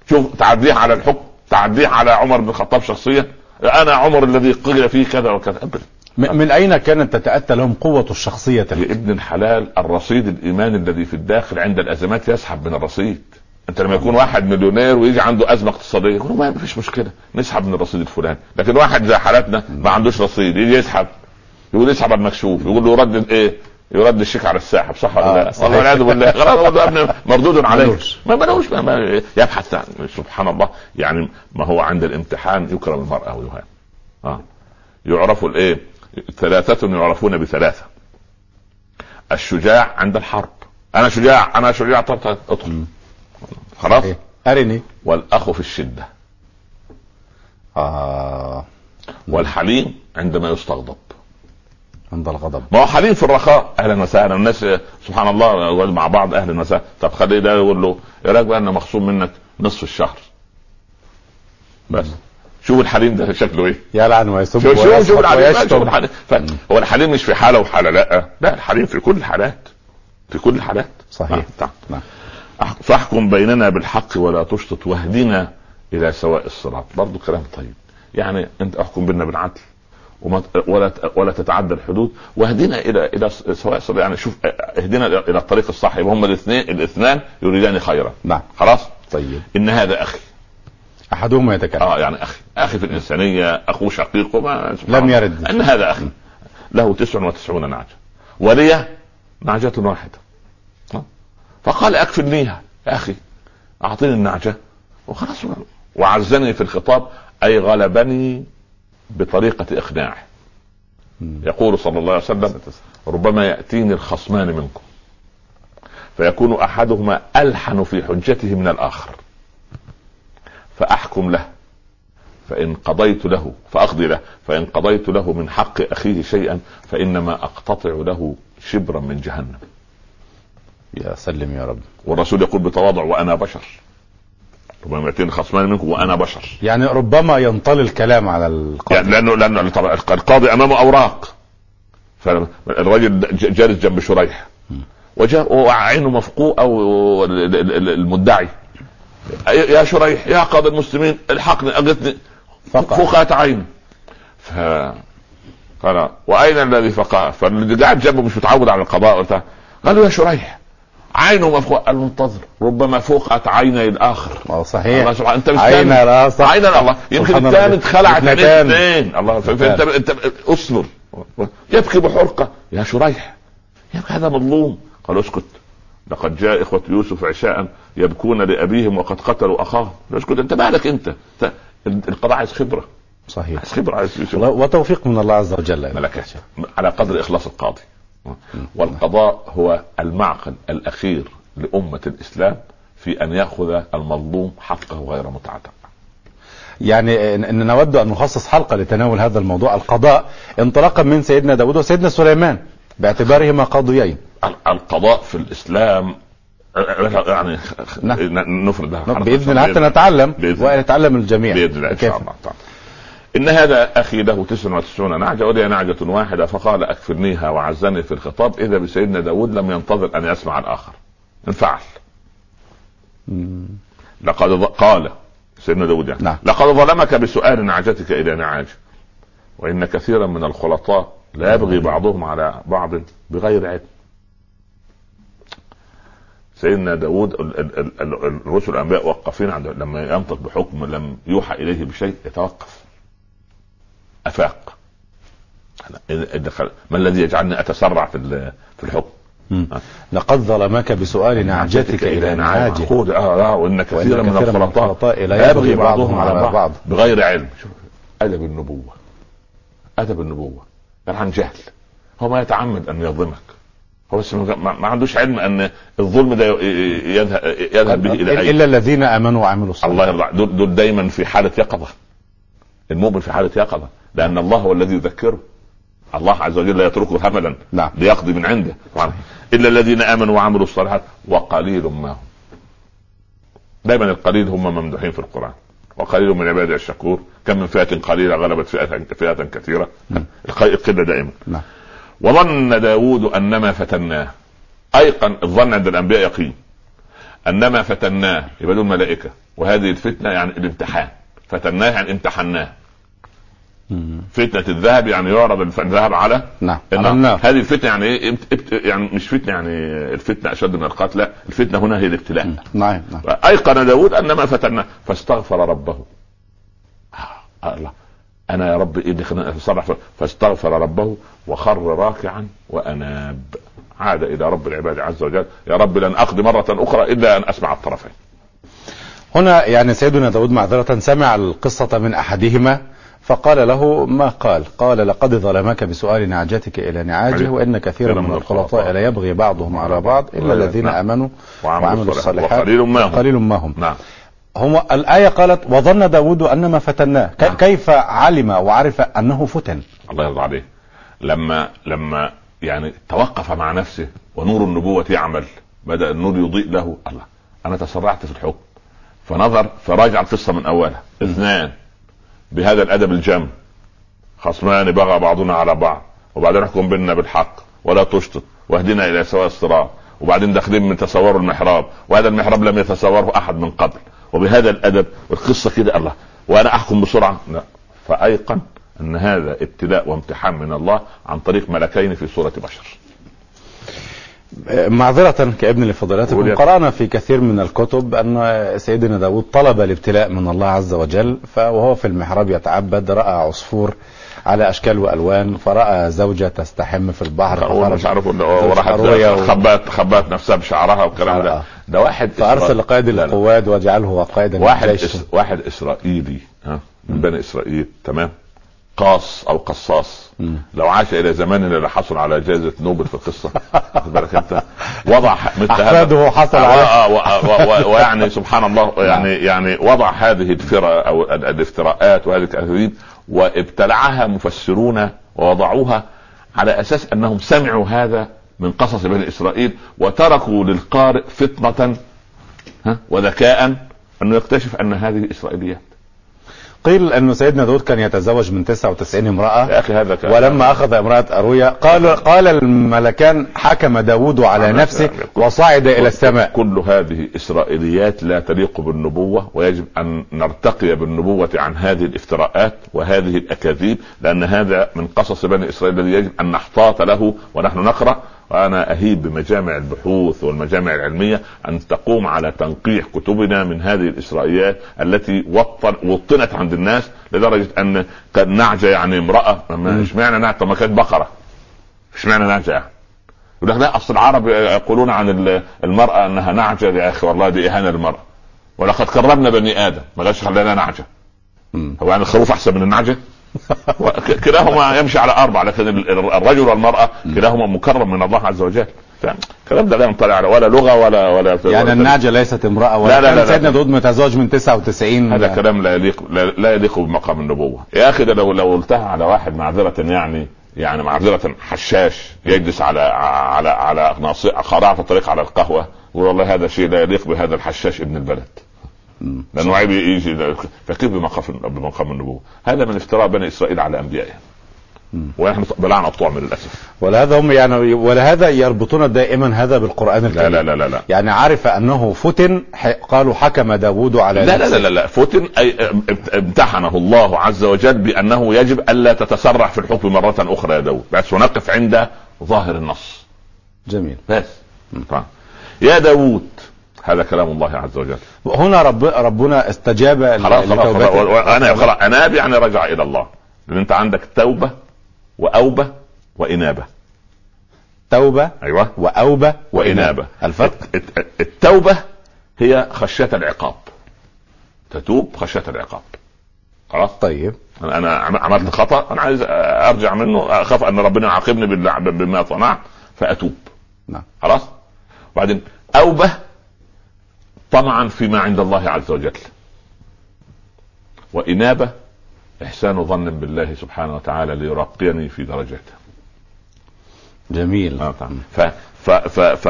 D: شوف تعديه على الحكم تعديه على عمر بن الخطاب شخصيا. أنا عمر الذي قيل فيه كذا وكذا. ابدا.
B: من أين كانت تتأتى لهم قوة الشخصية؟
D: يا ابن الحلال الرصيد الايماني الذي في الداخل عند الأزمات يسحب من الرصيد. أنت لما يكون واحد مليونير ويجي عنده أزمة اقتصادية يقول ما فيش مشكلة نسحب من الرصيد الفلاني. لكن واحد زي حالتنا ما عندوش رصيد يجي يسحب يقول يسحب المكشوف يقول له يردد إيه؟ يرد الشيك على الساحب صح ولا
B: آه،
D: لا؟ والله والعياذ بالله خلاص مردود عليه. ما ملوش ما ما يبحث عن سبحان الله. يعني ما هو عند الامتحان يكرم المرأة ويهان. آه. يعرف الإيه؟ ثلاثة يعرفون بثلاثة. الشجاع عند الحرب. أنا شجاع أنا شجاع طب ادخل خلاص؟
B: إيه. أرني.
D: والأخ في الشدة.
B: آه.
D: والحليم عندما يستغضب.
B: عند الغضب.
D: ما هو حليم في الرخاء؟ أهلا وسهلا. الناس سبحان الله مع بعض أهلا وسهلا. طب خليه ده يقول له رأيك بقى أنا مخصوم منك نصف الشهر؟ بس. شوف الحليم ده؟ شكله إيه؟
B: يلعن ويسب
D: شوف شوف شوف الحليم شوف ف- هو الحليم مش في حالة وحالة لا. لا الحليم في كل الحالات. في كل الحالات.
B: صحيح.
D: نعم.
B: نعم.
D: أح- فاحكم بيننا بالحق ولا تشطط واهدنا إلى سواء الصراط. برضو كلام طيب. يعني أنت احكم بيننا بالعدل وما ولا ولا تتعدى الحدود. واهدنا إلى إلى سواء الصراط. يعني شوف اهدنا إلى الطريق الصح يبقى هم الاثنين الاثنان يريدان خيرا.
B: نعم.
D: خلاص؟
B: طيب.
D: إن هذا أخي.
B: أحدهما يتكلم.
D: آه يعني أخي أخي في الإنسانية اخوه شقيق وما سبحان
B: لم. يرد.
D: إن هذا أخي. له تسع وتسعون نعجة. ولي نعجة واحدة. فقال اكفلنيها يا أخي أعطيني النعجة. وخلاص. وعزني في الخطاب أي غلبني بطريقة اقناعه يقول صلى الله عليه وسلم ربما يأتيني الخصمان منكم. فيكون أحدهما ألحن في حجته من الآخر. فأحكم له. فإن قضيت له فأقضي له. فإن قضيت له من حق أخيه شيئا فإنما أقتطع له شبرا من جهنم.
B: يا سلم يا رب.
D: والرسول يقول بتواضع وأنا بشر. ربما يأتيني خصمان منكم وأنا بشر.
B: يعني ربما ينطلي الكلام على القاضي.
D: يعني لأنه طبعا القاضي أمامه أوراق. فالرجل ج- جالس جنب شريح. وجاء وعينه ال- المدعي. يا شريح يا قاضي المسلمين الحقني اغثني
B: فقع.
D: فقعت عيني ف قال وأين الذي فقع فالذي قاعد جنبه مش متعود على القضاء. قال يا شريح عينه مفقوء قال انتظر ربما فقعت عيني الآخر.
B: آه صحيح.
D: الله سبحانه أنت
B: عين
D: مستني
B: لا صح
D: عين الله يمكن الثالث. خلعت
B: اثنتان.
D: اثنين. الله فانت انت اصبر يبكي بحرقة. يا شريح يبكي هذا مظلوم. قال اسكت. لقد جاء إخوة يوسف عشاء يبكون لأبيهم وقد قتلوا أخاهم. اسكت انت مالك أنت- القضاء عايز خبرة.
B: صحيح.
D: عايز خبرة عايز
B: والله- وتوفيق من الله عز وجل.
D: ملكات على قدر إخلاص القاضي. والقضاء هو المعقل الأخير لأمة الإسلام في أن يأخذ المظلوم حقه غير متعتق.
B: يعني إن نود أن نخصص حلقة لتناول هذا الموضوع القضاء انطلاقا من سيدنا داود وسيدنا سليمان. باعتبارهما قاضيين.
D: ال- القضاء في الإسلام يعني
B: نعم.
D: نفرد حلقة
B: بإذن الله حتى نتعلم. ونتعلم الجميع.
D: بإذن الله
B: إن؟
D: شاء الله. تعالى إن هذا أخي له تسع وتسعون نعجة ولي نعجة واحدة. فقال أكفرنيها وعزني في الخطاب. إذا بسيدنا داود لم ينتظر أن يسمع الآخر. انفعل. لقد قال سيدنا داود يعني.
B: نعم.
D: لقد ظلمك بسؤال نعجتك إلى نعاج وإن كثيرا من الخلطاء لا يبغي بعضهم على بعض بغير علم. سيدنا داود ال- ال- ال- ال- الرسل الأنبياء وقفين عند لما ينطق بحكم لم يوحى إليه بشيء يتوقف. أفاق. ما الذي يجعلني أتسرع في في الحكم.
B: لقد ظلمك بسؤال نعجتك إلى نعاجه
D: خذ آه آه وإن كثيرا من الخلطاء.
B: لا يبغي بعضهم على بعض.
D: بغير علم. شوف أدب النبوة. أدب النبوة. كان عن جهل. هو ما يتعمد أن يظلمك. هو بس ما عندوش علم أن الظلم ده يذهب يذهب به إلى اين
B: إلا الذين آمنوا وعملوا الصالحات.
D: الله يرضى. دول, دول دايما في حالة يقظة. المؤمن في حالة يقظة. لأن الله هو الذي يذكره. الله عز وجل لا يتركه هملا.
B: نعم.
D: ليقضي من عنده. طبعا إلا الذين آمنوا وعملوا الصالحات وقليل ما هم. دايما القليل هم ممدوحين في القرآن. وقليل من عبادي الشكور. كم من فئة قليلة غلبت فئه فئة كثيرة.
B: نعم.
D: القله دائما.
B: نعم.
D: وظن داود أنما فتناه. ايقن الظن عند الأنبياء يقين. أنما فتناه. يبقى دول ملائكه وهذه الفتنة يعني الامتحان. فتناه يعني امتحناه. فتنة الذهب يعني يعرض الذهب على
B: نعم. على النار.
D: هذه الفتنة يعني إيه ابت- ابت- يعني مش فتنة يعني الفتنة أشد من القتل لا الفتنة هنا هي الابتلاء.
B: نعم نعم.
D: ايقن داود انما فتناه فاستغفر ربه. آه الله أنا يا رب إيه اللي خلاني اتصرف فاستغفر ربه وخر راكعا وأناب. عاد إلى رب العباد عز وجل يا رب لن اقضي مرة أخرى إلا أن أسمع الطرفين.
B: هنا يعني سيدنا داود معذرة سمع القصة من أحدهما فقال له ما قال؟ قال لقد ظلمك بسؤال نعجتك إلى نعاجه. وإن كثيرا من الخلطاء لا يبغي بعضهم على بعض إلا الذين
D: نعم.
B: آمنوا
D: وعملوا الصالحات. وقليل ما هم.
B: قليل ما هم.
D: نعم.
B: هم الآية قالت وظن داود أنما فتناه.
D: نعم.
B: كيف علم وعرف أنه فتن؟
D: الله يرضى عليه. لما لما يعني توقف مع نفسه ونور النبوة يعمل بدأ النور يضيء له. الله أنا تسرعت في الحكم. فنظر فراجع القصة من أولها. اثنان. بهذا الأدب الجم. خصمان بغى بعضنا على بعض. وبعدين احكم بيننا بالحق. ولا تشطط. واهدنا إلى سواء الصراط. وبعدين داخلين من تصوروا المحراب. وهذا المحراب لم يتصوره أحد من قبل. وبهذا الأدب والقصة كده الله. وأنا أحكم بسرعة. لا. فأيقن أن هذا ابتلاء وامتحان من الله عن طريق ملكين في صورة بشر.
B: معذرة كابن لفضيلتكم قرأنا في كثير من الكتب أن سيدنا داود طلب الابتلاء من الله عز وجل فوهو في المحراب يتعبد رأى عصفور على أشكال وألوان فرأى زوجة تستحم في البحر
D: هو مش عارف
B: و-
D: خبات خبات نفسها بشعرها والكلام
B: آه.
D: ده ده واحد
B: فأرسل
D: لا.
B: القواد واجعله قائدا
D: واحد. إس... واحد إسرائيلي ها من بني إسرائيل تمام قاص أو قصاص. لو عاش إلى زماننا لحصل على جائزة نوبل في القصة بالك أنت وضع مثل هذا
B: حصل
D: آه،
B: عليه.
D: آه، و- ويعني سبحان الله يعني يعني وضع هذه الفرق أو ال- الافتراءات وهذه الاكاذيب وابتلعها مفسرون ووضعوها على أساس أنهم سمعوا هذا من قصص بني إسرائيل وتركوا للقارئ فطنة ها وذكاء أنه يكتشف أن هذه اسرائيليات
B: قيل أن سيدنا داود كان يتزوج من 99 امرأة.
D: يا أخي هذا كان
B: ولما أخذ امرأة أروية قال قال الملكان حكم داود على نفسه. وصعد إلى السماء.
D: كل هذه إسرائيليات لا تليق بالنبوة ويجب أن نرتقي بالنبوة عن هذه الافتراءات وهذه الأكاذيب لأن هذا من قصص بني إسرائيل الذي يجب أن نحتاط له ونحن نقرأ. وأنا أهيب بمجامع البحوث والمجامع العلمية أن تقوم على تنقيح كتبنا من هذه الإسرائيليات التي وطن وطنت عند الناس لدرجة أن كان نعجه يعني امرأة اشمعنى نعجه طب ما كانت بقرة. اشمعنى نعجه يعني يقول لك لا أصل العرب يقولون عن ال- المرأة أنها نعجه يا أخي والله دي إهانة للمرأة. ولقد كرمنا بني آدم ما قالش خلينا نعجه. هو يعني الخروف أحسن من النعجة؟ كلاهما يمشي على أربع لكن ال- ال- الرجل والمرأة كلاهما مكرم من الله عز وجل؟ الكلام ده لا ينطلع على ولا لغة ولا ولا
B: يعني النعجة ليست امرأة ولا
D: لا، لا، لا،.
B: سيدنا داود متزوج من 99
D: هذا كلام لا يليق لا, لا يليق بمقام النبوة يا أخي ده لو لو قلتها على واحد معذرة يعني يعني معذرة حشاش يجلس على على على قارعة الطريق على القهوة يقول والله هذا شيء لا يليق بهذا الحشاش ابن البلد. لأنه عيب يجي فكيف بمقام بمقام النبوة؟ هذا من افتراء بني إسرائيل على أنبيائهم. ونحن بلعنا الطعم للأسف.
B: ولهذا هم يعني ولهذا يربطون دائما هذا بالقرآن
D: لا
B: الكريم
D: لا لا لا لا
B: يعني عرف أنه فتن قالوا حكم داود على
D: لا لا لا لا, لا. فتن أي امتحنه الله عز وجل بأنه يجب ألا تتسرع في الحكم مرة أخرى يا داود بس ونقف عند ظاهر النص
B: جميل
D: بس طبعا. يا داود هذا كلام الله عز وجل.
B: هنا رب ربنا استجاب
D: خلاص خلاص
B: لتوبته.
D: خلاص. اناب يعني رجع إلى الله. لأن أنت عندك توبة وأوبة وإنابة.
B: توبة
D: أيوه.
B: وأوبة
D: وإنابة.
B: الفرق
D: الت- الت- التوبة هي خشية العقاب. تتوب خشية العقاب. خلاص؟
B: طيب.
D: أنا عملت خطأ أنا عايز أرجع منه أخاف أن ربنا يعاقبني بما صنعت فأتوب.
B: نعم.
D: خلاص؟ وبعدين أوبة طمعا فيما عند الله عز وجل وإنابة إحسان ظن بالله سبحانه وتعالى ليرقيني في درجاته
B: جميل
D: آه،. ف ف ف ف.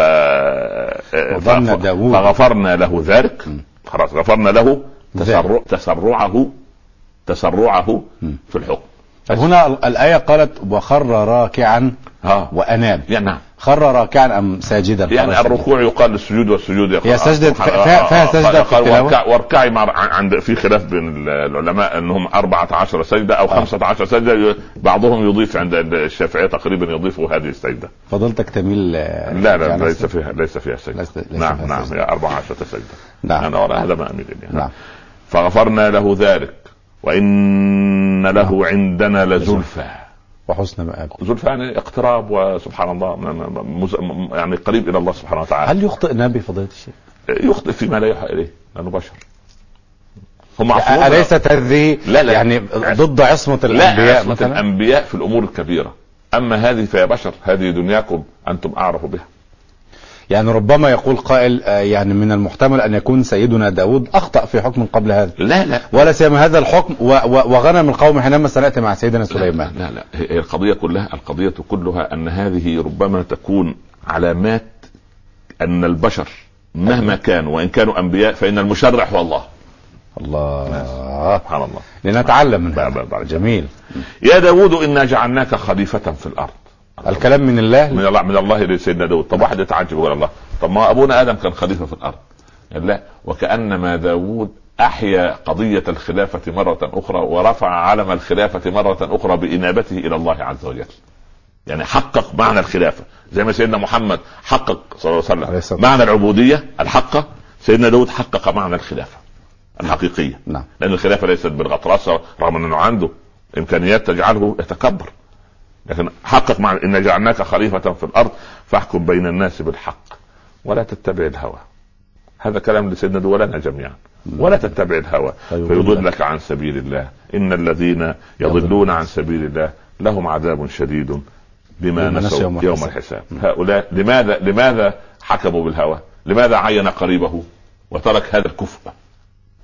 D: فغفرنا له ذلك. خلاص غفرنا له. تسرع تسرعه تسرعه. في الحكم
B: هنا ال- الآية قالت وخر راكعا
D: ها.
B: وأناب
D: يعني نعم.
B: خر راكعا أم ساجدا؟
D: يعني. الركوع يقال للسجود والسجود يقال.
B: هي سجدة-
D: آه،
B: فيها- فيها
D: آه،
B: سجدة
D: قال-
B: في
D: قال
B: التلاوة؟
D: واركع- واركعي مع عند في خلاف بين العلماء إنهم 14 سجدة أو 15 سجدة. بعضهم يضيف عند الشافعية تقريبا يضيفوا هذه السجدة.
B: فضلتك تميل آه،
D: لا لا
B: يعني
D: ليس فيها ليس فيها سجدة.
B: ليس- ليس
D: نعم
B: فيها
D: نعم
B: سجدة.
D: هي 14 سجدة.
B: نعم.
D: أنا وراء هذا ما أميل إليه.
B: نعم.
D: فغفرنا له ذلك. وإن له عندنا لزلفى.
B: وحسن مآب
D: زلفى يعني اقتراب وسبحان الله يعني قريب إلى الله سبحانه وتعالى.
B: هل يخطئ نبي فضيلة الشيخ؟
D: يخطئ فيما لا يوحى إليه لأنه بشر. هم
B: أليست هذه
D: لا، لا.
B: يعني ضد عصمة
D: لا
B: الأنبياء
D: عصمة
B: مثلا؟
D: الأنبياء في الأمور الكبيرة. أما هذه فهي بشر هذه دنياكم أنتم أعرف بها.
B: يعني ربما يقول قائل آه، يعني من المحتمل أن يكون سيدنا داود أخطأ في حكم قبل هذا.
D: لا لا.
B: ولا سيما هذا الحكم وغنم القوم حينما سنأتي مع سيدنا سليمان.
D: لا لا هي القضية كلها القضية كلها أن هذه ربما تكون علامات أن البشر مهما كانوا وإن كانوا أنبياء فإن المشرع هو الله.
B: الله.
D: سبحان الله.
B: لنتعلم من هذا. جميل.
D: يا داود إنا جعلناك خليفة في الأرض.
B: الكلام من الله
D: من الله من الله لسيدنا داود. طب واحد يتعجب يقول الله طب ما أبونا آدم كان خليفة في الأرض. قال لا وكأنما داود أحيا قضية الخلافة مرة أخرى ورفع علم الخلافة مرة أخرى بإنابته إلى الله عز وجل. يعني حقق معنى الخلافة. زي ما سيدنا محمد حقق صلى الله عليه وسلم معنى العبودية الحقه سيدنا داود حقق معنى الخلافة الحقيقية.
B: نعم.
D: لأن الخلافة ليست بالغطرسة رغم أنه عنده إمكانيات تجعله يتكبر. لكن حقق مع إن جعلناك خليفة في الأرض فاحكم بين الناس بالحق ولا تتبع الهوى. هذا كلام لسيدنا ولنا جميعا. ولا تتبع الهوى.
B: فيضلك.
D: فيضلك عن سبيل الله. إن الذين يضلون عن سبيل الله لهم عذاب شديد بما
B: نسوا يوم
D: يوم
B: الحساب.
D: هؤلاء لماذا لماذا حكموا بالهوى؟ لماذا عين قريبه وترك هذا الكفء؟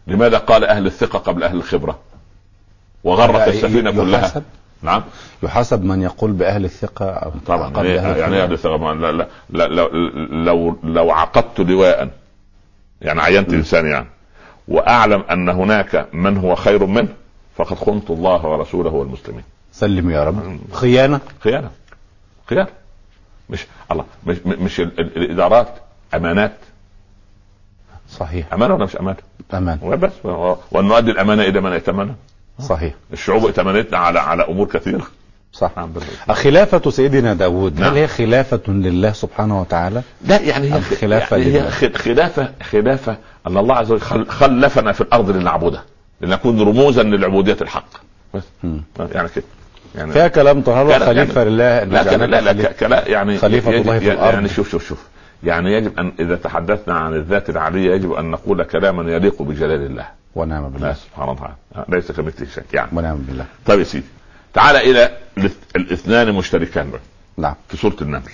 D: لماذا قال أهل الثقة قبل أهل الخبرة؟ وغرق السفينة كلها؟ نعم.
B: يحاسب من يقول بأهل الثقة أو
D: طبعا.
B: يعني
D: يعني.
B: أهل الثقة
D: ما- لا لا لا لو لو لو عقدت لواء يعني عينت إنسان يعني وأعلم أن هناك من هو خير منه فقد خنت الله ورسوله والمسلمين.
B: سلم يا رب. خيانة؟
D: خيانة. خيانة. مش الله مش مش ال- ال- الإدارات. أمانات.
B: صحيح.
D: أمانة ولا مش أمانة؟
B: أمان.
D: وبس وأن نؤدي الأمانة إلى من ائتمنها
B: صحيح
D: الشعوب ائتمنتنا على على أمور كثيرة
B: صح
D: نعم.
B: خلافة سيدنا داود
D: نعم.
B: هل هي خلافة لله سبحانه وتعالى
D: لا يعني هي
B: الخلافة
D: يعني. هي خ- خلافه خلافة أن الله عز وجل خل- خلفنا في الأرض لنعبده لنكون رموزا للعبودية الحق بس. يعني كده يعني
B: فيها كلام طه هل هو
D: لا، لا،
B: خليفة
D: يعني-
B: لله
D: لا لا لا, لا كلا يعني
B: خليفة الله في
D: يعني
B: الأرض.
D: يعني شوف شوف شوف يعني يجب أن إذا تحدثنا عن الذات العليه يجب أن نقول كلاما يليق بجلال الله
B: ونعم بالله.
D: سبحانه وتعالى ليس كمثله شيء يعني.
B: ونعم بالله.
D: طيب يا سيدي تعال إلى الاث- الاثنان مشتركان بقى.
B: نعم.
D: في سورة النمل.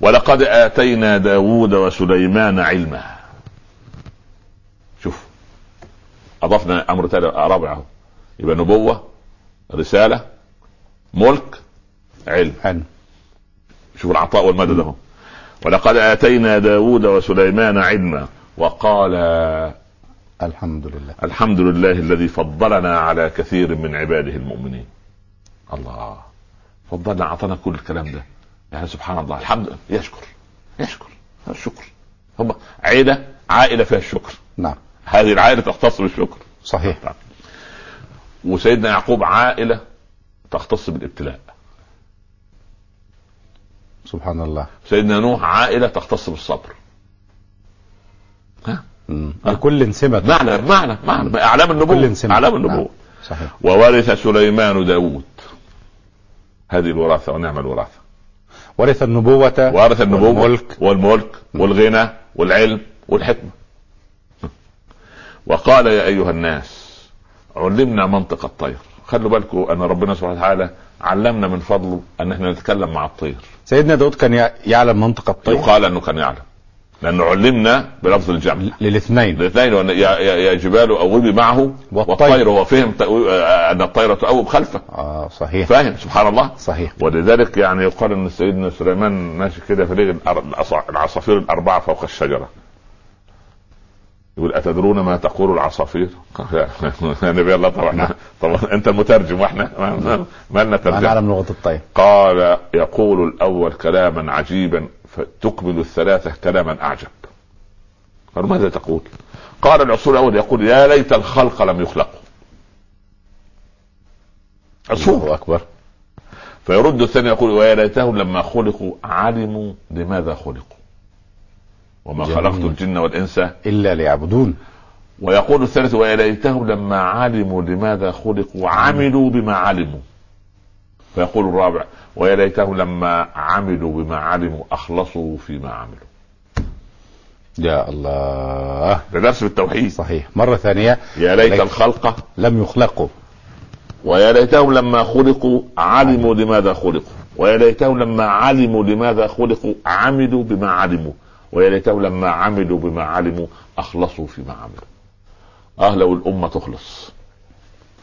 D: ولقد آتينا داود وسليمان علما. شوف أضفنا أمر تالي رابع أهو. يبقى نبوة رسالة ملك علم.
B: حلو.
D: شوف العطاء والمدد أهو. ولقد آتينا داود وسليمان علما وقال
B: الحمد لله
D: الحمد لله الذي فضلنا على كثير من عباده المؤمنين. الله. فضلنا أعطانا كل الكلام ده. يعني سبحان الله. الحمد لله يشكر يشكر الشكر هم عيلة عائلة فيها الشكر.
B: نعم.
D: هذه العائلة تختص بالشكر.
B: صحيح.
D: وسيدنا يعقوب عائلة تختص بالابتلاء.
B: سبحان الله.
D: سيدنا نوح عائلة تختص بالصبر. ها.
B: لكل سمة.
D: معنى معنى معنى. أعلام النبوة أعلام النبوة.
B: نعم. صحيح.
D: وورث سليمان داود هذه الوراثة ونعم الوراثة.
B: ورث النبوة
D: وارث النبوة
B: والملك.
D: والملك والغنى والعلم والحكمة. وقال يا أيها الناس علمنا منطق الطير. خلوا بالكم أن ربنا سبحانه وتعالى علمنا من فضله أن إحنا نتكلم مع الطير.
B: سيدنا داود كان يع- يعلم منطق الطير.
D: يقال أنه كان يعلم. لأنه علمنا بلفظ الجمع.
B: للاثنين.
D: الاثنين وأن يا, جبال أوبي معه
B: والطير.
D: والطير هو فهم آه، أن الطير تؤوب خلفه.
B: آه صحيح.
D: فاهم؟ سبحان الله.
B: صحيح.
D: ولذلك يعني يقال إن سيدنا سليمان ماشي كده في الأص- العصافير الأربعة فوق الشجرة. يقول أتدرون ما تقول العصافير؟ يا نبي الله طبعا طبعا أنت المترجم وإحنا ما- ما- ما لنا
B: ما
D: ترجمة.
B: نعلم لغة الطير.
D: قال يقول الأول كلاما عجيبا فتقبل الثلاثة كلاما أعجب. قالوا ماذا تقول؟ قال العصفور الأول يقول يا ليت الخلق لم يخلقوا. عصفور
B: الله أكبر.
D: فيرد الثاني يقول ويا ليتهم لما خلقوا علموا لماذا خلقوا. وما
B: جميل.
D: خلقت الجن والإنس
B: إلا ليعبدون.
D: ويقول الثالث ويا ليتهم لما علموا لماذا خلقوا عملوا بما علموا. فيقول الرابع ويا ليتهم لما عملوا بما علموا أخلصوا فيما عملوا.
B: يا الله.
D: ده درس في التوحيد.
B: صحيح. مرة ثانية.
D: يا ليت
B: ليت-
D: الخلق
B: لم يخلقوا.
D: ويا ليتهم لما خلقوا علموا لماذا خلقوا. ويا ليتهم لما علموا لماذا خلقوا عملوا بما علموا. ويا ليتهم لما عملوا بما علموا أخلصوا فيما عملوا. آه لو الأمة تخلص.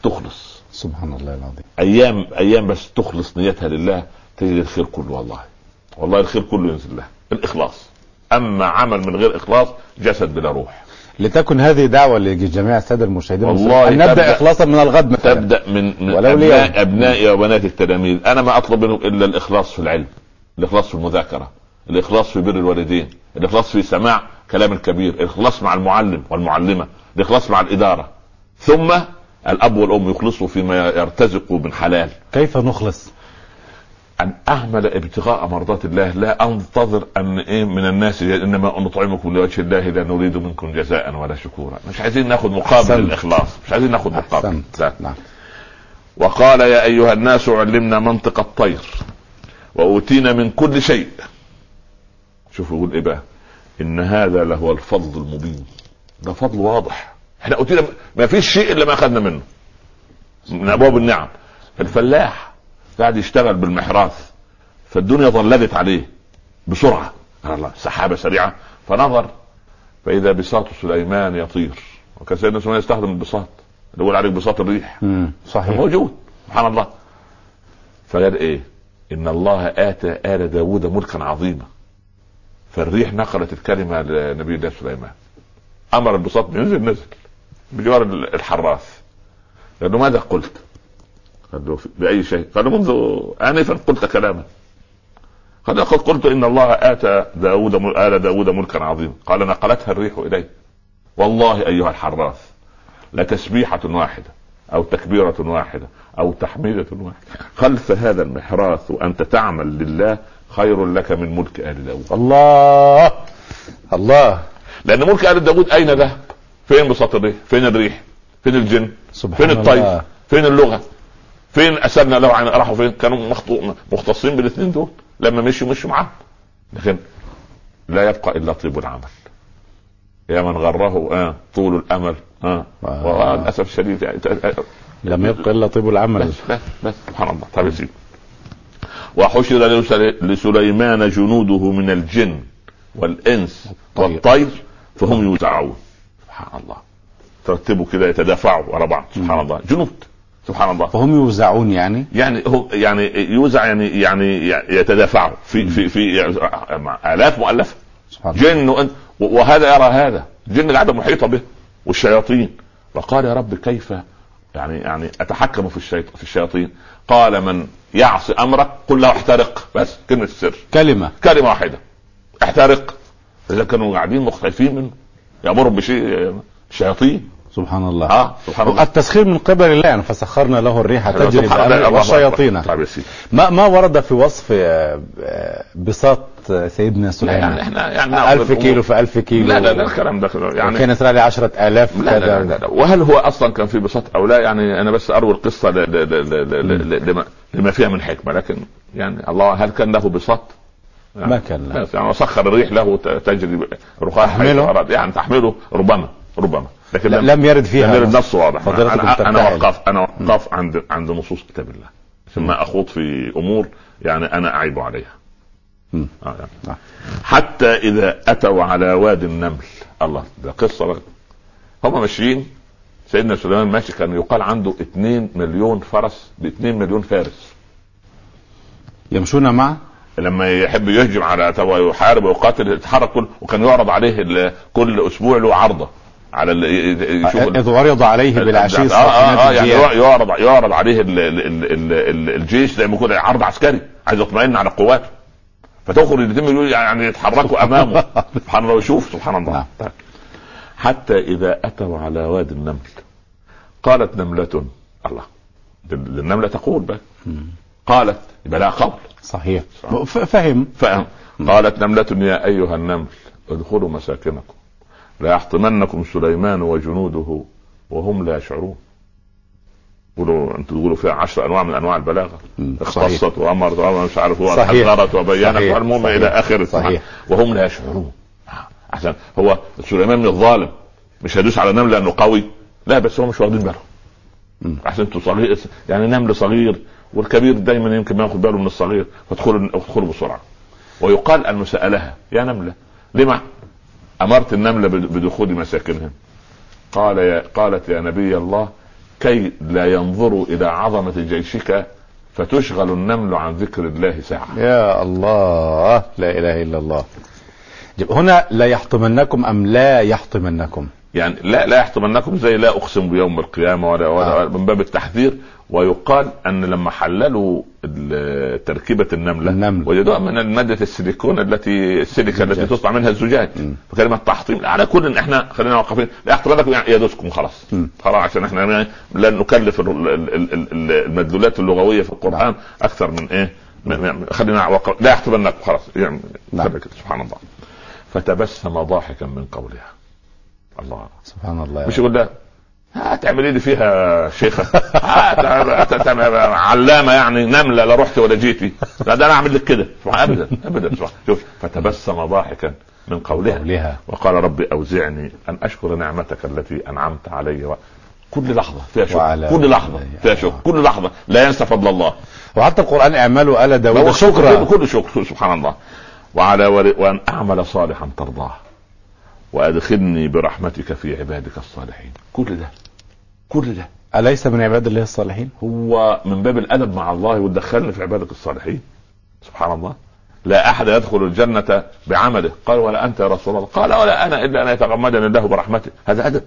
D: تخلص.
B: سبحان الله العظيم.
D: أيام أيام بس تخلص نيتها لله تجد الخير كله والله. والله الخير كله ينزل لها الإخلاص. أما عمل من غير إخلاص جسد بلا روح.
B: لتكن هذه دعوة لجميع السادة المشاهدين
D: والله
B: أن نبدأ
D: تبدأ-
B: اخلاصا من الغد مثلا.
D: تبدأ من, من
B: ولو
D: أبناء
B: ليوم.
D: ابنائي وبنات التلاميذ. أنا ما أطلب منهم إلا الإخلاص في العلم الإخلاص في المذاكرة الإخلاص في بر الوالدين الإخلاص في سماع كلام الكبير الإخلاص مع المعلم والمعلمة الإخلاص مع الإدارة. ثم الأب والأم يخلصوا فيما يرتزقوا من حلال.
B: كيف نخلص؟
D: أن أعمل ابتغاء مرضات الله. لا أنتظر أن إيه من الناس إنما نطعمكم لوجه الله لا نريد منكم جزاء ولا شكورا. مش عايزين ناخذ مقابل
B: أحسنت.
D: الإخلاص. مش عايزين ناخذ مقابل.
B: أحسنت.
D: لا.
B: نعم.
D: وقال يا أيها الناس علمنا منطق الطير. وأوتينا من كل شيء. شوفوا يقول إيه بقى إن هذا لهو الفضل المبين. ده فضل واضح. إحنا اوتينا ما فيش شيء إلا ما أخذنا منه. من أبواب النعم. الفلاح قاعد يشتغل بالمحراث فالدنيا ظللت عليه بسرعة. سبحان الله سحابة سريعة. فنظر فإذا بساط سليمان يطير. وكان سيدنا سليمان يستخدم البساط. اللي يقول عليك بساط الريح.
B: صحيح.
D: موجود. سبحان الله. فقال إيه؟ إن الله آتى آل داود ملكا عظيما. فالريح نقلت الكلمة لنبي الله سليمان. أمر البساط ينزل نزل. بجوار الحراث قال له ماذا قلت؟ قال له بأي شيء؟ قال له منذ انفا قلت كلاما. قال لقد قلت إن الله آتى داود آل داود ملكا عظيما. قال نقلتها الريح الي والله أيها الحراث لتسبيحة واحدة أو تكبيرة واحدة أو تحميدة واحدة. خلف هذا المحراث وأنت تعمل لله خير لك من ملك آل داود؟
B: الله! الله!
D: لأن ملك آل داود أين ذهب؟ فين بساط الريح؟ فين الريح؟ فين الجن؟
B: سبحان
D: فين الطير؟
B: الله.
D: فين اللغة؟ فين اسدنا له عن راحوا فين؟ كانوا مخطو- مختصين بالاثنين دول لما مشوا مشوا معاهم لكن لا يبقى إلا طيب العمل يا من غره آه طول الأمل آه.
B: آه.
D: وللاسف الشديد يعني
B: لم يبق إلا طيب العمل
D: بس بس بس سبحان الله طيب يا وحشر لسل- لسليمان جنوده من الجن والإنس
B: والطير.
D: والطير فهم يوزعون سبحان الله. ترتبوا كده يتدافعوا ورا بعض. سبحان الله. جنود. سبحان الله.
B: فهم يوزعون يعني؟
D: يعني هو يعني يوزع يعني يعني يتدافعوا. في في في مع آلاف مؤلفة.
B: سبحان الله.
D: جن وأن- وهذا يرى هذا. جن قاعدة محيطة به. والشياطين. فقال يا رب كيف يعني يعني أتحكم في الشيط في الشياطين؟ قال من يعصي امرك قل له احترق. بس كلمة السر.
B: كلمة.
D: كلمة واحدة. احترق. إذا كانوا قاعدين مختلفين منه. يامرهم بشيء الشياطين
B: سبحان الله.
D: آه سبحان الله.
B: التسخير من قبل الله يعني فسخرنا له الريح تجري والشياطين.
D: طيب
B: ما ما ورد في وصف آه، آه، بساط سيدنا
D: لا
B: سليمان؟
D: يعني إحنا يعني نأخذ
B: ألف
D: الأمور.
B: كيلو في ألف كيلو.
D: لا لا لا الكلام ده يعني
B: كان يسرى لي عشرة آلاف
D: لا لا,
B: كذا.
D: لا, لا وهل هو أصلا كان في بساط أو لا؟ يعني أنا بس أروي القصة لما فيها من حكمة لكن يعني الله هل كان له بساط؟
B: ما كان
D: يعني وسخر الريح له تجري رخاء
B: تحمله؟
D: يعني تحمله ربما ربما. لكن
B: لا- لم يرد فيها
D: لم يرد
B: نص.
D: واضح. أنا
B: أنا.
D: وقف أنا وقف عند عند نصوص كتاب الله. ثم أخوض في أمور يعني أنا أعيب عليها. آه يعني.
B: آه.
D: حتى إذا أتوا على وادي النمل. الله ده قصة بقى. هم ماشيين. سيدنا سليمان ماشي كان يقال عنده 2 مليون فرس ب 2 مليون فارس.
B: يمشون معه
D: لما يحب يهجم على تو- يحارب ويقاتل يتحرك كل وكان يعرض عليه كل أسبوع له عرضة على يشوف
B: إذ عرض عليه بالعشي
D: آه
B: آه,
D: آه يعني. يعرض يعرض عليه ال ال ال ال ال الجيش زي ما يكون عرض عسكري عايز يطمئن على قواته. فتخرج مليون يعني يتحركوا أمامه. سبحان الله ويشوف سبحان الله.
B: نعم.
D: طيب. حتى إذا اتوا على وادي النمل قالت نملة الله النملة تقول بقى. قالت يبقى لها قول
B: صحيح. فهم.
D: فهم. قالت نملة يا أيها النمل ادخلوا مساكنكم. لا يحطمنكم سليمان وجنوده وهم لا يشعرون. قولوا أنتوا تقولوا فيها عشر أنواع من
B: أنواع البلاغة.
D: اختصت وأمرت وامر مش عارف هو
B: صحيح.
D: حذرت وبينت. والمهم. إلى اخره
B: صحيح.
D: وهم لا يشعرون. عشان هو سليمان من الظالم. مش هيدوس على نمل لأنه قوي. لا بس هم مش واخدين بالهم. عشان أنتوا صغير يعني نمل صغير والكبير دايما يمكن ما ياخد باله من الصغير فادخلوا ادخلوا بسرعة. ويقال انه سالها يا نملة. لما أمرت النملة بد- بدخول مساكنهم قال يا قالت يا نبي الله كي لا ينظروا إلى عظمة جيشك فتشغل النمل عن ذكر الله ساعة.
B: يا الله لا إله إلا الله. هنا لا يحطمنكم أم لا يحطمنكم؟
D: يعني لا لا يحطمنكم زي لا أقسم بيوم القيامة ولا, ولا
B: آه.
D: من باب التحذير ويقال أن لما حللوا تركيبة النملة
B: النمل.
D: وجدوها من ماده السيليكون التي السيليكا التي. تصنع منها الزجاج. فكلمة تحطيم على كل إن إحنا خلينا واقفين لا يحطمنكم يعني يدوسكم خلاص. خلاص عشان إحنا يعني لن نكلف ال- ال- ال- ال- المدلولات اللغوية في القرآن
B: نعم.
D: أكثر من إيه خلينا وق... لا يحطمنكم خلاص يعني
B: نعم.
D: سبحان الله فتبسم ضاحكا من قولها الله
B: سبحان الله
D: مش يقول لها هتعملي لي فيها شيخة؟ علامة يعني نملة لا رحت ولا جيتي لا ده أنا أعمل لك كده. ابدا ابدا. شوف فتبسم ضاحكا من قولها.
B: قولها.
D: وقال ربي أوزعني أن أشكر نعمتك التي أنعمت علي. و... كل لحظة فيها شكر. كل
B: لحظة.
D: فيها شكر. كل لحظة. لا ينسى فضل الله.
B: وحتى القرآن اعملوا آل داود.
D: هو
B: شكرا.
D: كل, شكر سبحان الله. وعلى. وأن أعمل صالحا ترضاه. وأدخلني برحمتك في عبادك الصالحين. كل ده كل ده.
B: أليس من عباد الله الصالحين؟
D: هو من باب الأدب مع الله وتدخلني في عبادك الصالحين. سبحان الله. لا أحد يدخل الجنة بعمله. قال ولا أنت يا رسول الله. قال ولا أنا إلا أن يتغمدني الله برحمته. هذا أدب.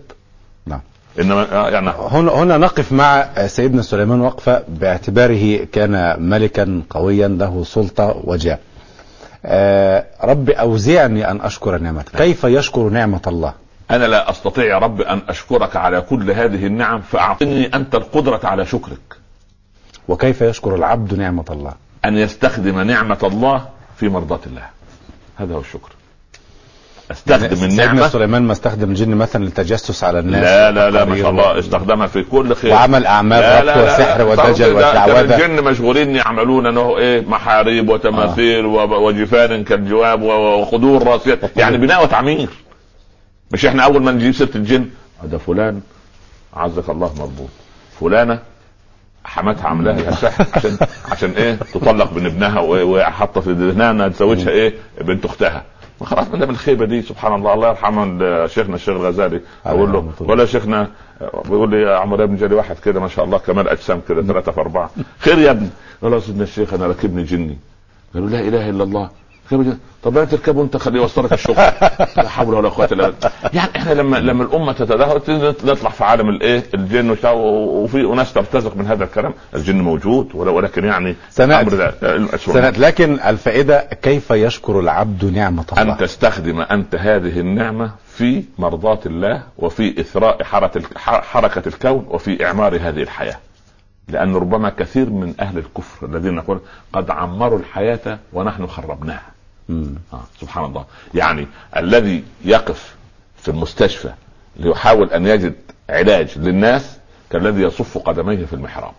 B: نعم.
D: إنما آه يعني
B: هنا هنا نقف مع سيدنا سليمان وقفة باعتباره كان ملكا قويا له سلطة وجاه. آه رب أوزعني أن أشكر نعمتك، كيف يشكر نعمة الله؟
D: أنا لا أستطيع يا رب أن أشكرك على كل هذه النعم فأعطني أنت القدرة على شكرك
B: وكيف يشكر العبد نعمة الله؟
D: أن يستخدم نعمة الله في مرضاة الله هذا هو الشكر استخدم
B: سيدنا
D: النعمة.
B: سليمان ما استخدم الجن مثلا للتجسس على الناس.
D: لا لا لا ما شاء الله استخدمها في كل خير.
B: وعمل
D: أعمال
B: ربط وسحر. ودجل وشعوذة.
D: الجن مشغولين يعملون إنه إيه محاريب وتماثيل وب- وجفان كالجواب وخدور راسيات يعني بناء وتعمير. مش إحنا أول ما نجيب سيرة الجن. ده فلان. عزك الله مضبوط فلانة حماتها عاملاها عشان عشان إيه؟ تطلق من ابنها وحاطه في ذهنها إنها تزوجها إيه؟ بنت أختها. ما خلاص من الخيبه دي سبحان الله. الله يرحمه شيخنا الشيخ الغزالي. أقول له. ولا شيخنا بيقول لي يا عمر يا ابني جالي واحد كده ما شاء الله كمال أجسام كده ثلاثة في أربعة. خير يا ابني. قال له سيدنا الشيخ أنا راكبني جني. قالوا لا إله إلا الله. طب لا تركبه انت خليه يوصلك الشغل. لا حول ولا قوة إلا بالله. يعني إحنا لما لما الأمة تتدهور نطلع في عالم الايه الجن وفي ناس ترتزق من هذا الكلام. الجن موجود ولكن يعني الأسوأ.
B: سنة لكن الفائدة كيف يشكر العبد نعمة الله؟
D: أن تستخدم أنت هذه النعمة في مرضاة الله وفي إثراء حركة حركة الكون وفي إعمار هذه الحياة. لأن ربما كثير من أهل الكفر الذين يقول قد عمروا الحياة ونحن خربناها.
B: مم.
D: آه سبحان الله. يعني الذي يقف في المستشفى ليحاول أن يجد علاج للناس كالذي يصف قدميه في المحراب.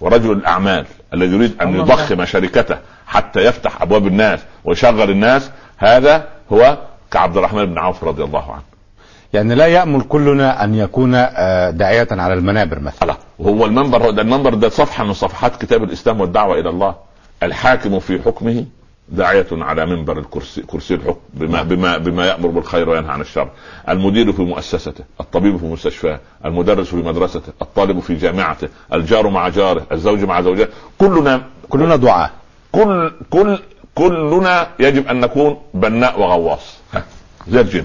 D: ورجل الأعمال الذي يريد
B: الله
D: يضخم شركته حتى يفتح أبواب الناس ويشغل الناس هذا هو كعبد الرحمن بن عوف رضي الله عنه.
B: يعني لا يأمل كلنا أن يكون آه، داعية على المنابر مثلا.
D: لا وهو المنبر هو ده المنبر ده صفحة من صفحات كتاب الإسلام والدعوة إلى الله. الحاكم في حكمه داعية على منبر الكرسي كرسي الحكم بما بما بما يأمر بالخير وينهى عن الشر، المدير في مؤسسته، الطبيب في مستشفاه، المدرس في مدرسته، الطالب في جامعته، الجار مع جاره، الزوج مع زوجته، كلنا
B: كلنا دعاة.
D: كل كل كلنا يجب أن نكون بناء وغواص. زي الجن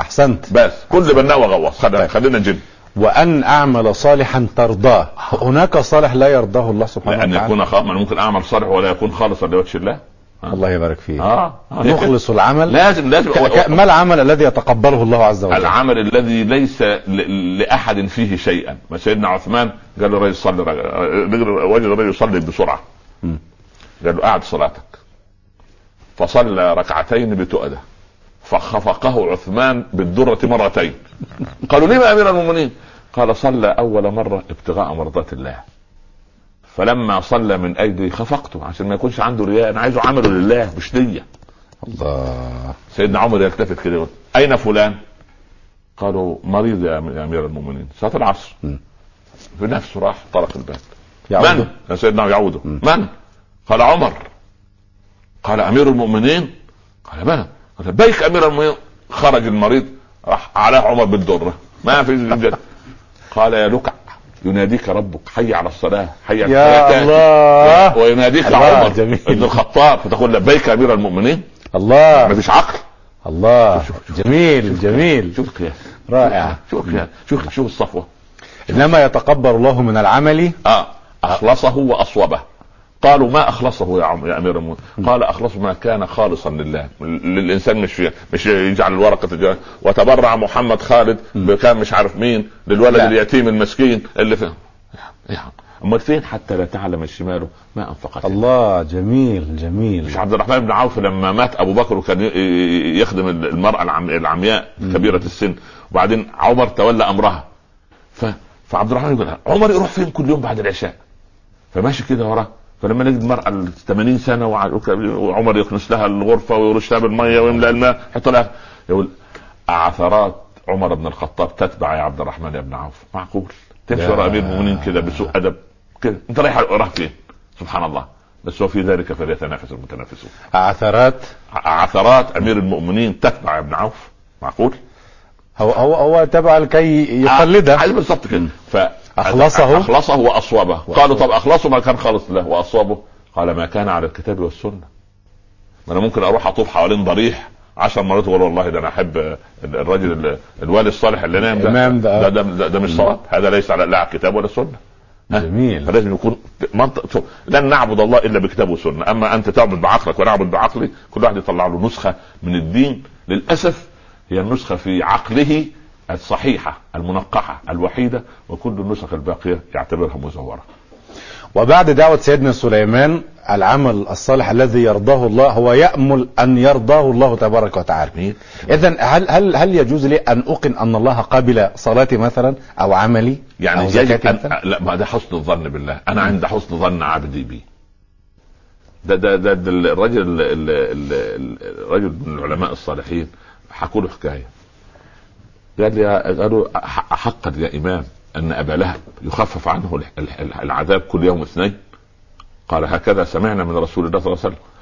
B: أحسنت.
D: بس كل بناء وغواص. خلينا
B: طيب.
D: خلينا جن.
B: وأن أعمل صالحا ترضاه. هناك صالح لا يرضاه الله سبحانه
D: لأن
B: وتعالى.
D: يكون خ... من ممكن أعمل صالح ولا يكون خالصا لوجه الله؟
B: الله يبارك فيه
D: آه. آه.
B: نخلص العمل.
D: لازم لازم.
B: ما العمل الذي يتقبله الله عز وجل؟
D: العمل الذي ليس ل... لأحد فيه شيئا. ما سيدنا عثمان قال له رجل صلي رجل وجد رجل يصلي بسرعة.
B: مم.
D: قال له قعد صلاتك. فصلى ركعتين بتؤدة. فخفقه عثمان بالدرة مرتين. قالوا لما يا أمير المؤمنين؟ قال صلى أول مرة ابتغاء مرضات الله. فلما صلى من ايدي خفقته عشان ما يكونش عنده رياء أنا عايزه عمله لله مش ليا.
B: الله.
D: سيدنا عمر يلتفت كده يقول أين فلان؟ قالوا مريض يا أمير المؤمنين. صلاة العصر.
B: مم.
D: في نفسه راح طرق الباب
B: يعود
D: من؟ يا سيدنا يعوده. من؟ قال عمر. قال أمير المؤمنين؟ قال بلى قال لبيك أمير المؤمنين. خرج المريض راح على عمر بالدرة. ما في. قال يا لكع يناديك ربك حي على الصلاة حي على
B: يا. الله.
D: ويناديك
B: الله،
D: عمر
B: جميل.
D: ابن الخطاب فتقول لبيك أمير المؤمنين. ما
B: الله
D: فيش عقل.
B: الله. جميل جميل.
D: شوف القياس
B: رائع.
D: شوف القياس شوف شوف الصفوة.
B: إنما يتقبل الله من العمل
D: آه أخلصه وأصوبه. قالوا ما أخلصه يا عم يا أمير المؤمنين. قال أخلصه ما كان خالصا لله. للإنسان مش مش يجعل الورقة تجاه. وتبرع محمد خالد بكام مش عارف مين للولد
B: لا.
D: اليتيم المسكين اللي عم. أمال فين؟ حتى لا تعلم شماله ما أنفقت.
B: الله جميل جميل.
D: مش عبد الرحمن بن عوف لما مات أبو بكر وكان يخدم المرأة العم- العمياء كبيرة السن. وبعدين عمر تولى أمرها. ف... فعبد الرحمن يقول عمر يروح فين كل يوم بعد العشاء؟ فماشي كده وراه. فلما نجد المرأة ال 80 سنة وع- وعمر يكنس لها الغرفة ويرش لها بالمية ويملأ الماء يحط لها. يقول عثرات عمر بن الخطاب تتبع يا عبد الرحمن يا ابن عوف. معقول. تمشي
B: يا-
D: وراء أمير المؤمنين كده بسوء أدب. كده أنت رايح رايح فين؟ سبحان الله. بس هو في ذلك فليتنافس المتنافسون.
B: عثرات
D: عثرات أمير المؤمنين تتبع ابن عوف. معقول؟
B: هو هو هو تبع لكي
D: عايز
B: يقلده
D: بالظبط كده. ف
B: أخلصه؟
D: أخلصه واصوبه قالوا طب أخلصه ما كان خالص له. واصوبه قال ما كان على الكتاب والسنة. ما أنا ممكن أروح أطوف حوالين ضريح عشر مرات وأقول والله ده أنا أحب الراجل ال- الوالي الصالح اللي نام ده.
B: ده.
D: ده, ده, ده, مش صواب هذا ليس على لا الكتاب ولا السنة. ها؟
B: جميل.
D: فلازم يكون منطق شوف، لن نعبد الله إلا بكتاب وسنة. أما أنت تعبد بعقلك وأنا اعبد بعقلي كل واحد يطلع له نسخة من الدين. للأسف هي النسخة في عقله الصحيحة المنقحة الوحيدة وكل النسخ الباقية يعتبرها مزورة.
B: وبعد دعوة سيدنا سليمان العمل الصالح الذي يرضاه الله هو يأمل أن يرضاه الله تبارك وتعالى. إذا هل هل هل يجوز لي أن أوقن أن الله قبل صلاتي مثلا أو عملي
D: يعني
B: أو زكاتي مثلا؟
D: لا ما ده حسن الظن بالله. أنا عند حسن ظن عبدي بي ده ده ده, ده الرجل ال- ال- ال- الرجل من العلماء الصالحين. حكوا له حكاية. قال لي قالوا حقا يا إمام أن أبا لهب يخفف عنه ال- ال- العذاب كل يوم اثنين. قال هكذا سمعنا من رسول الله صلى الله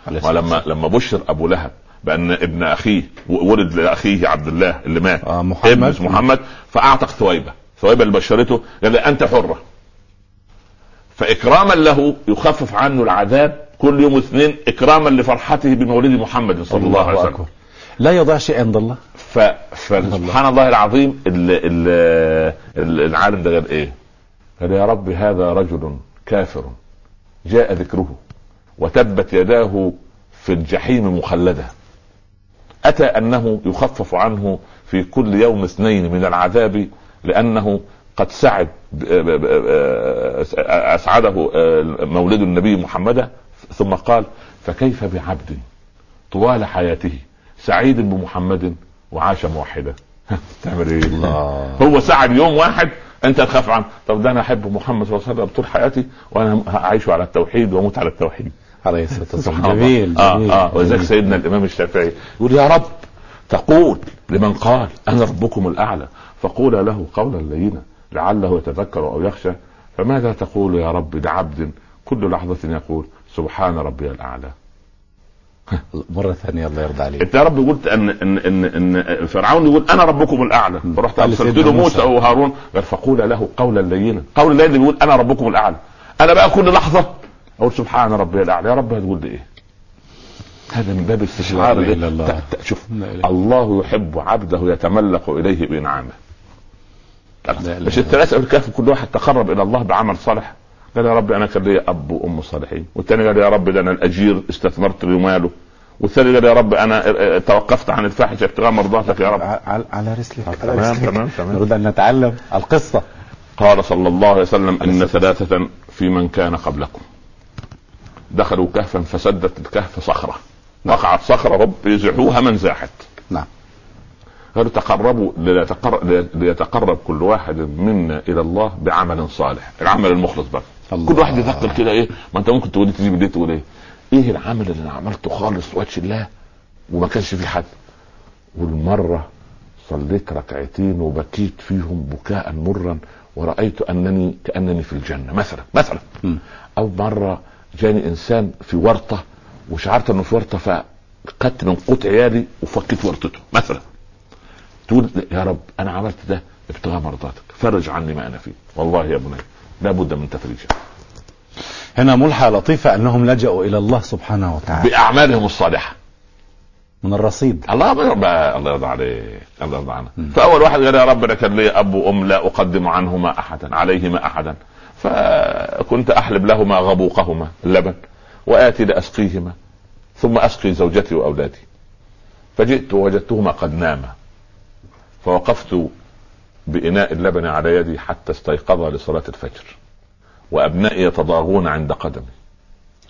D: عليه وسلم. ولما لما بشر أبو لهب بأن ابن أخيه ولد لأخيه عبد الله اللي مات
B: آه، محمد.
D: ابن محمد فأعتق ثويبة. ثويبة اللي بشرته قال أنت حرة. فإكراما له يخفف عنه العذاب كل يوم اثنين إكراما لفرحته بمولد محمد صلى الله, عليه وسلم.
B: لا يضيع شيء عند الله.
D: ف... فسبحان الله العظيم ال... ال... ال- العالم ده قال إيه؟ قال يا رب هذا رجل كافر. جاء ذكره وتبت يداه في الجحيم مخلدة. أتى أنه يخفف عنه في كل يوم اثنين من العذاب لأنه قد سعد أسعده مولد النبي محمد ثم قال فكيف بعبد طوال حياته؟ سعيد بمحمد وعاش موحدا تعمل إيه
B: الله.
D: هو سعد يوم واحد أنت تخاف عنه طب ده أنا أحب محمد صلى الله عليه وسلم طول حياتي وأنا اعيش على التوحيد وأموت على التوحيد
B: عليه الصلاة والسلام. جميل
D: آه
B: جميل
D: آه
B: جميل.
D: سيدنا الإمام الشافعي يقول يا رب تقول لمن قال أنا ربكم الأعلى فقولا له قولا لينا لعله يتذكر أو يخشى فماذا تقول يا رب لعبد كل لحظة يقول سبحان ربي الأعلى
B: مرة ثانية الله يرضى عليك.
D: انت يا رب قلت ان ان ان, إن فرعون يقول أنا ربكم الاعلى. فرحت
B: أرسلت
D: له
B: موسى.
D: وهارون قال فقولا له قولا لينا. قولا لينا بيقول أنا ربكم الاعلى. أنا بقى كل لحظة أقول سبحان ربي الاعلى. يا رب هتقول لي إيه؟ هذا من باب استشعار شوف. الله. يحب عبده يتملق
B: إليه بإنعامه.
D: مش
B: إلا
D: الثلاثه الكهف كل واحد تقرب إلى الله بعمل صالح. قال يا رب أنا كان لي أب وأم صالحين. والثاني قال يا رب ده أنا الأجير استثمرت له ماله والثاني قال يا رب أنا توقفت عن الفاحشة ابتغاء مرضاتك يا رب.
B: على, على رسلك.
D: تمام،. تمام، تمام.
B: نريد أن نتعلم القصة.
D: قال صلى الله عليه وسلم إن ثلاثة في من كان قبلكم. دخلوا كهفا فسدت الكهف صخرة. وقعت صخرة رب يزحوها من زاحت.
B: نعم.
D: قالوا تقربوا ليتقرب, كل واحد منا إلى الله بعمل صالح العمل المخلص بقى. كل واحد يفكر كده إيه؟ ما أنت ممكن تقول تجيب الليل تقول إيه؟ إيه العمل اللي أنا عملته خالص وجه الله وما كانش في حد؟ والمرة صليت ركعتين وبكيت فيهم بكاء مرا ورأيت أنني كأنني في الجنة. مثلا مثلا
B: م.
D: أو مرة جاني إنسان في ورطة وشعرت أنه في ورطة فخدت من قوت عيالي وفكيت ورطته. مثلا تقول يا رب أنا عملت ده ابتغاء مرضاتك فرج عني ما أنا فيه. والله يا بني. لابد من تفريجه
B: هنا ملحة لطيفة أنهم لجأوا إلى الله سبحانه وتعالى.
D: بأعمالهم الصالحة.
B: من الرصيد.
D: الله يرضى الله يرضى عليك الله يرضى عنه. فأول واحد قال يا رب أنا كان لي أب وأم لا أقدم عنهما أحدا عليهما أحدا. فكنت أحلب لهما غبوقهما اللبن وآتي لأسقيهما ثم أسقي زوجتي وأولادي. فجئت ووجدتهما قد ناما. فوقفت بإناء اللبن على يدي حتى استيقظا لصلاة الفجر. وأبنائي يتضاغون عند قدمي.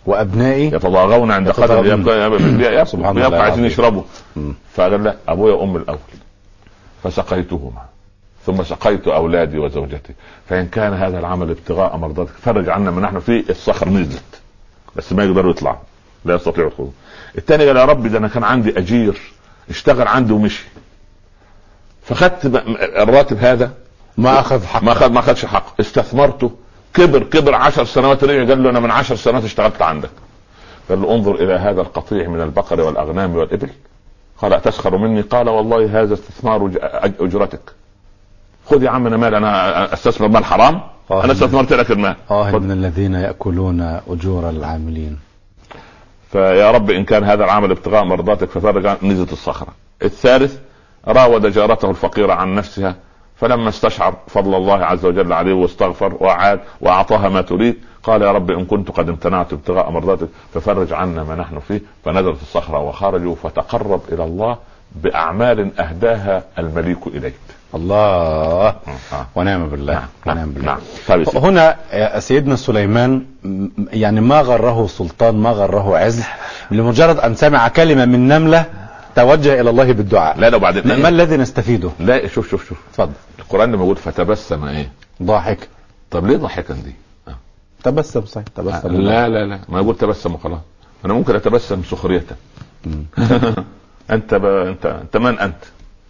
B: وأبنائي
D: يتضاغون عند قدمي. يبقى يبقى, عايزين. يشربوا. فقال لا أبويا وام الأول. فسقيتهما. ثم سقيت أولادي وزوجتي. فإن كان هذا العمل ابتغاء مرضاتك فرج عنا من نحن فيه الصخر نزلت بس ما يقدروا يطلعوا. لا يستطيعوا الخروج الثاني قال يا رب ده أنا كان عندي أجير. اشتغل عندي ومشي. فخدت الراتب هذا.
B: ما أخذ حق
D: ما خد ما خدش حق استثمرته. كبر كبر عشر سنوات رجع قال له أنا من عشر سنوات اشتغلت عندك. قال له انظر إلى هذا القطيع من البقر والأغنام والإبل. قال أتسخر مني؟ قال والله هذا استثمار أجرتك. خذ يا عم أنا مال أنا أستثمر مال حرام.
B: آه.
D: أنا استثمرت لك المال.
B: آه
D: خذ.
B: من الذين يأكلون أجور العاملين.
D: فيا رب إن كان هذا العمل ابتغاء مرضاتك ففرج عن- الصخرة. الثالث راود جارته الفقيرة عن نفسها فلما استشعر فضل الله عز وجل عليه واستغفر وعاد وأعطاها ما تريد قال يا رب إن كنت قد امتنعت ابتغاء مرضاتك ففرج عنا ما نحن فيه فنزلت الصخرة وخرجوا فتقرب إلى الله بأعمال أهداها المليك إليك.
B: الله.
D: آه.
B: ونعم بالله.
D: نعم
B: ونعم
D: نعم
B: بالله.
D: نعم. طيب.
B: هنا سيدنا سليمان يعني ما غره سلطان ما غره عز لمجرد أن سمع كلمة من نملة توجه إلى الله بالدعاء.
D: لا لا وبعدين
B: ما الذي نستفيده؟
D: لا شوف شوف شوف.
B: تفضل
D: القرآن لما يقول فتبسم إيه؟
B: ضاحك.
D: طب ليه ضحكا دي؟
B: تبسم صحيح تبسم.
D: لا لا لا. ما يقول تبسم وخلاص. أنا ممكن أتبسم سخريه أنت ب... انت أنت من أنت؟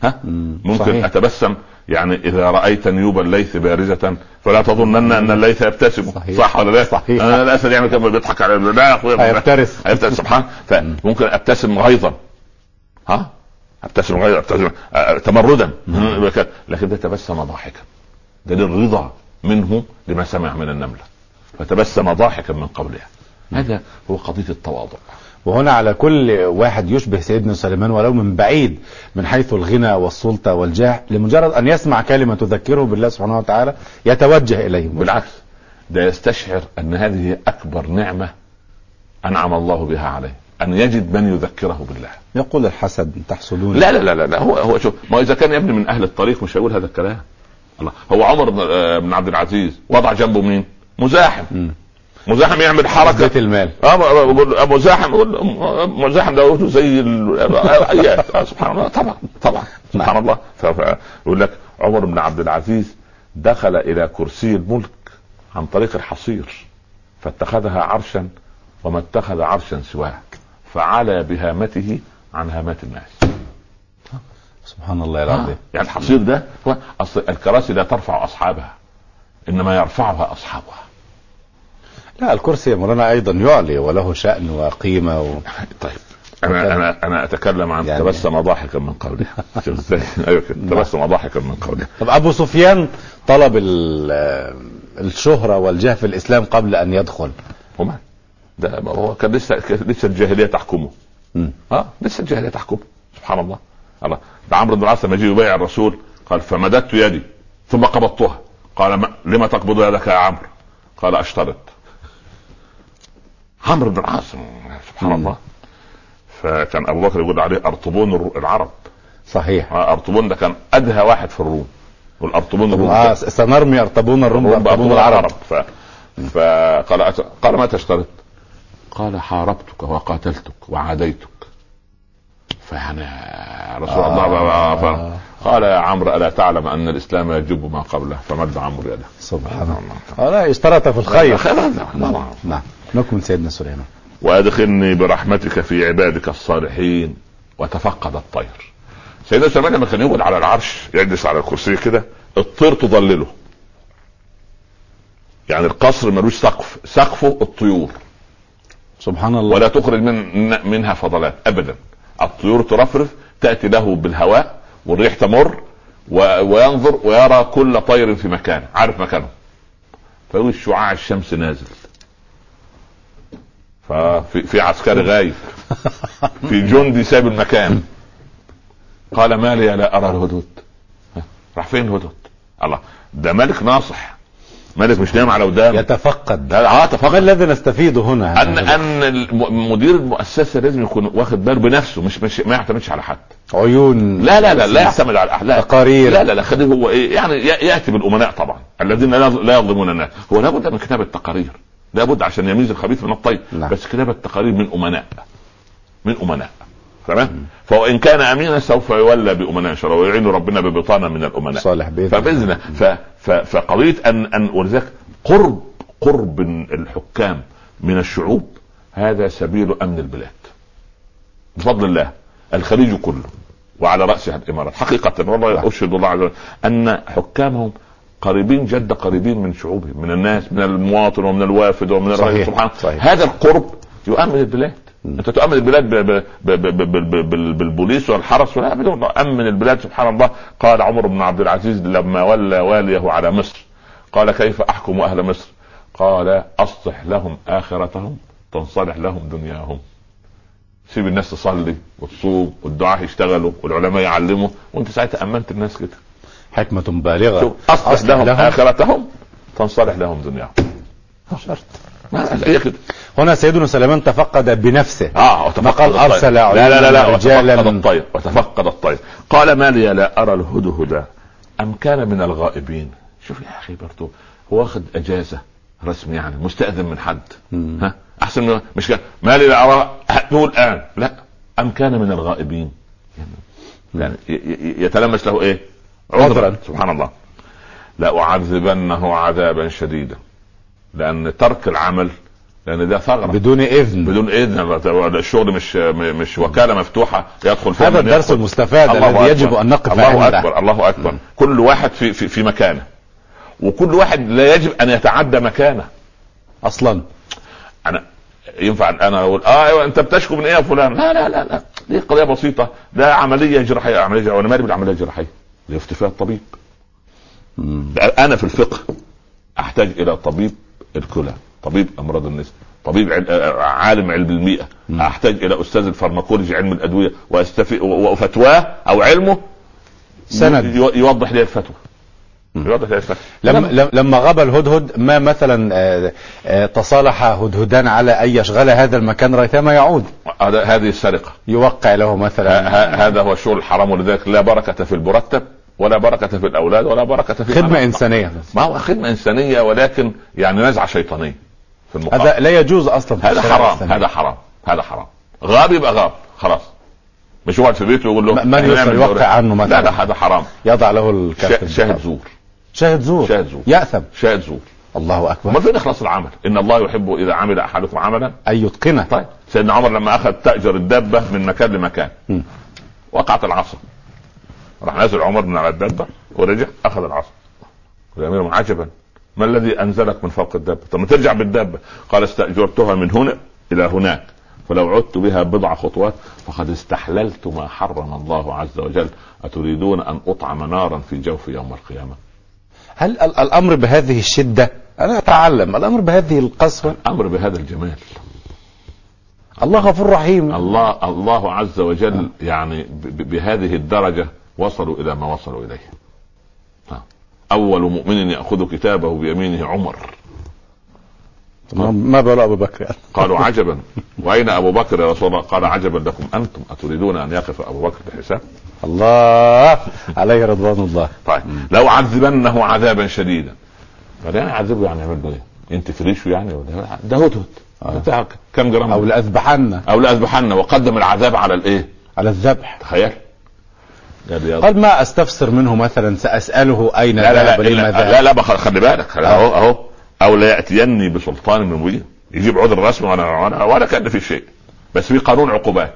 D: ها؟
B: مم.
D: ممكن
B: صحيح.
D: أتبسم؟ يعني إذا رأيت نيوب الليث بارزة فلا تظنن ان الليث يبتسم.
B: صحيح.
D: صح ولا لا؟
B: صحيح.
D: أنا الاسد يعمل كده بيضحك على لا يا أخويا
B: هيفترس.
D: هيفترس سبحان فممكن أبتسم غيظا. ها؟ أبتسم غيظا ابتسم تمردا. لكن ده تبسم ضاحكا ده للرضا منه لما سمع من النملة. فتبسم ضاحكا من قولها هذا هو قضية التواضع.
B: وهنا على كل واحد يشبه سيدنا سليمان ولو من بعيد من حيث الغنى والسلطة والجاه لمجرد أن يسمع كلمة تذكره بالله سبحانه وتعالى يتوجه إليهم.
D: بالعكس ده يستشعر أن هذه أكبر نعمة أنعم الله بها عليه. أن يجد من يذكره بالله.
B: يقول الحسد تحسدون
D: لا لا لا لا, هو هو شوف ما إذا كان يا ابني من أهل الطريق مش هيقول هذا الكلام. الله هو عمر بن- آه، عبد العزيز وضع جنبه مين؟ مزاحم.
B: مم.
D: مزاحم يعمل حركة.
B: بيت المال.
D: آه بقول ابو زاحم يقول مزاحم ده زي آه، سبحان الله طبعا طبعا سبحان الله. ف- ف- يقول لك عمر بن عبد العزيز دخل إلى كرسي الملك عن طريق الحصير فاتخذها عرشا وما اتخذ عرشا سواه. فعلى بهامته عن هامات الناس.
B: سبحان الله العظيم.
D: يعني الحصير ده هو أصل الكراسي لا ترفع أصحابها إنما يرفعها أصحابها.
B: لا الكرسي يا مولانا أيضا يعلي وله شأن وقيمة و...
D: طيب أنا أنا أنا أتكلم عن
B: يعني-
D: تبسم ضاحكا من قولها شوف إزاي. أيوه كده تبسم ضاحكا من قولها
B: طب أبو سفيان طلب ال- آه، الشهرة والجاه في الإسلام قبل أن يدخل.
D: وما ده هو كان لسه لسه الجاهلية تحكمه. آه لسه الجاهلية تحكمه. سبحان الله. الله. ده عمرو بن العاص لما جه يبايع الرسول قال فمددت يدي. ثم قبضتها. قال ما لما تقبض يدك يا عمرو؟ قال اشترط عمرو بن العاص سبحان. الله. فكان أبو بكر يقول عليه أرطبون العرب.
B: صحيح.
D: أرطبون ده كان أدهى واحد في الروم. والأرطبون الروم
B: آه سنرمي أرطبون الروم بارطبون
D: بأرطبون
B: العرب.
D: ف... فقال. قال ما تشترط؟ قال حاربتك وقاتلتك وعاديتك. فيعني رسول الله
B: آه.
D: قال يا عمرو ألا تعلم أن الإسلام يجب ما قبله؟ فمد عمرو يده.
B: سبحان الله. آه لا اشترط في الخير.
D: خير
B: نعم. نكمل سيدنا سليمان.
D: وأدخلني برحمتك في عبادك الصالحين وتفقد الطير. سيدنا سليمان لما كان يقعد على العرش يجلس على الكرسي كده الطير تظلله. يعني القصر ملوش سقف سقفه الطيور.
B: سبحان الله.
D: ولا تخرج من منها فضلات ابدا. الطيور ترفرف تأتي له بالهواء والريح تمر. وينظر ويرى كل طير في مكانه عارف مكانه. فيقول شعاع الشمس نازل. ففي في عسكري غايب. في جندي ساب المكان. قال ما لي لا أرى الهدهد. ها، راح فين الهدهد؟ الله. ده ملك ناصح. ملك مش نايم على ودان
B: يتفقد.
D: آه
B: ما
D: تفقد
B: الذي نستفيده هنا؟
D: ان أن الم- مدير المؤسسه لازم يكون واخد باله بنفسه مش مش ما يعتمدش على حد.
B: عيون.
D: لا لا لا لا يعتمد على احد
B: تقارير.
D: لا لا لا خليه هو إيه يعني يأتي بالأمناء طبعا. الذين لا يظلمون الناس. هو لابد من كتابة تقارير لابد عشان يميز الخبيث من الطيب.
B: نعم.
D: بس كتابة تقارير من أمناء. من أمناء. تمام؟ فوان كان أمينا سوف يولى بأمناء الله ويعين ربنا ببطانة من الأمناء.
B: صالح
D: بإذن. فبإذن فقضية ان أن ولذلك قرب قرب الحكام من الشعوب هذا سبيل أمن البلاد. بفضل الله الخليج كله وعلى راسها الإمارات. حقيقة والله اشهد الله عز وجل أن حكامهم قريبين جد قريبين من شعوبهم من الناس من المواطن ومن الوافد ومن الرجل
B: صحيح.
D: سبحانه
B: صحيح.
D: هذا القرب يؤمن البلاد. أنت تؤمن البلاد ب- ب- ب- بالبوليس والحرس ولا ابدا أمن البلاد سبحان الله. قال عمر بن عبد العزيز لما ولى واليه على مصر قال كيف أحكم أهل مصر؟ قال أصلح لهم آخرتهم تنصلح لهم دنياهم. سيب الناس تصلي وتصوم والدعاة يشتغلوا والعلماء يعلموا وأنت ساعتها أمنت الناس كده.
B: حكمة بالغة.
D: أصلح لهم, آخرتهم تنصلح لهم دنياهم.
B: شرط.
D: كده
B: هنا سيدنا سليمان تفقد بنفسه.
D: آه وتفقد.
B: أرسل
D: لا لا لا
B: رجالا.
D: وتفقد الطير وتفقد الطير. قال ما لي لا أرى الهدهد. أم كان من الغائبين؟ شوف يا أخي برضو هو واخد أجازة رسمي يعني مستأذن من حد. ها؟ أحسن من مش كان ما لي لا أرى هاتوه الآن. لا. أم كان من الغائبين؟ يعني يتلمس له إيه؟ عذرا.
B: عذرا.
D: سبحان الله. لأعذبنه عذابا شديدا. لأن ترك العمل لأن ده ثغرة.
B: بدون إذن.
D: بدون إذن. الشغل مش مش وكالة مفتوحة يدخل فيها
B: هذا الدرس. المستفاد الذي يجب. أن نقف
D: الله
B: عنده.
D: أكبر. الله أكبر. كل واحد في في, في مكانه. وكل واحد لا يجب أن يتعدى مكانه.
B: أصلا.
D: أنا ينفع أنا أقول آه أيوه أنت بتشكو من إيه يا فلان؟ لا لا لا لا. دي قضية بسيطة. ده عملية جراحية عملية جراحيه وأنا مالي بالعملية الجراحية. دي استفتاء الطبيب أنا في الفقه أحتاج إلى طبيب الكلى. طبيب أمراض النساء. طبيب. آه، عالم علم الهيئة أحتاج إلى أستاذ ال pharmacology علم الأدوية وأستفتي وفتواه أو علمه.
B: سند.
D: يو- يوضح لي الفتوى. يوضح لي الفتوى.
B: لما لم- لما غاب الهدهد ما مثلا آه، آه، تصالح هدهدان على أن يشغل هذا المكان ريثما يعود؟
D: هذه السرقة.
B: يوقع له مثلا.
D: هذا هو الشغل الحرام ولذلك لا بركة في المرتب. ولا بركة في الأولاد ولا بركة في
B: خدمة
D: العمل.
B: إنسانية.
D: ما هو خدمة إنسانية ولكن يعني نزعة شيطانية في المقابل.
B: هذا لا يجوز أصلا في
D: هذا حرام
B: الإسلامية.
D: هذا حرام هذا حرام. غاب يبقى غاب خلاص. مش يقعد في بيته ويقول له
B: من يوقع. عنه مثلا.
D: لا لا هذا حرام.
B: يضع له الكف
D: شاهد زور.
B: شاهد زور.
D: شاهد زور.
B: يأثم.
D: شاهد زور.
B: الله أكبر.
D: امال فين إخلاص العمل. إن الله يحب إذا عمل أحدكم عملا.
B: أن يتقنه.
D: طيب. سيدنا عمر لما أخذ تأجر الدابة من مكان لمكان.
B: م.
D: وقعت العصا. راح نازل عمر بن على الدابه ورجع أخذ العصا. الامير عجبا ما الذي أنزلك من فوق الدابه؟ طب ما ترجع بالدابه قال استأجرتها من هنا إلى هناك فلو عدت بها بضع خطوات فقد استحللت ما حرم الله عز وجل. أتريدون أن أطعم نارا في جوف يوم القيامة؟
B: هل ال- الأمر بهذه الشدة؟ أنا أتعلم. الأمر بهذه القسوة؟
D: أمر بهذا الجمال.
B: الله غفور رحيم.
D: الله الله عز وجل يعني بهذه الدرجة وصلوا إلى ما وصلوا إليه. آه. أول مؤمن يأخذ كتابه بيمينه عمر.
B: ما- بال أبو بكر؟ يعني.
D: قالوا عجبا. وأين أبو بكر يا رسول الله؟ قال عجبا لكم أنتم أتريدون أن يقف أبو بكر بحساب؟
B: الله عليه رضوان الله.
D: طيب. لو عذبنه عذابا شديدا. قال يعني عذبه يعني يعمل له إيه؟ أنت فريشه يعني ولا ده هدهد. بتاع كم جرام؟
B: أو لأذبحن.
D: أو لأذبحن وقدم العذاب على الإيه؟
B: على الذبح.
D: تخيل. قال
B: ما أستفسر منه مثلا سأسأله أين
D: لا لا لا لا, لا, لا بخ- خلي بالك أهو أهو. أو لا يأتيني بسلطان مبين يجيب عذر رسمي وأنا وأنا ولا كأن في شيء. بس في قانون عقوبات.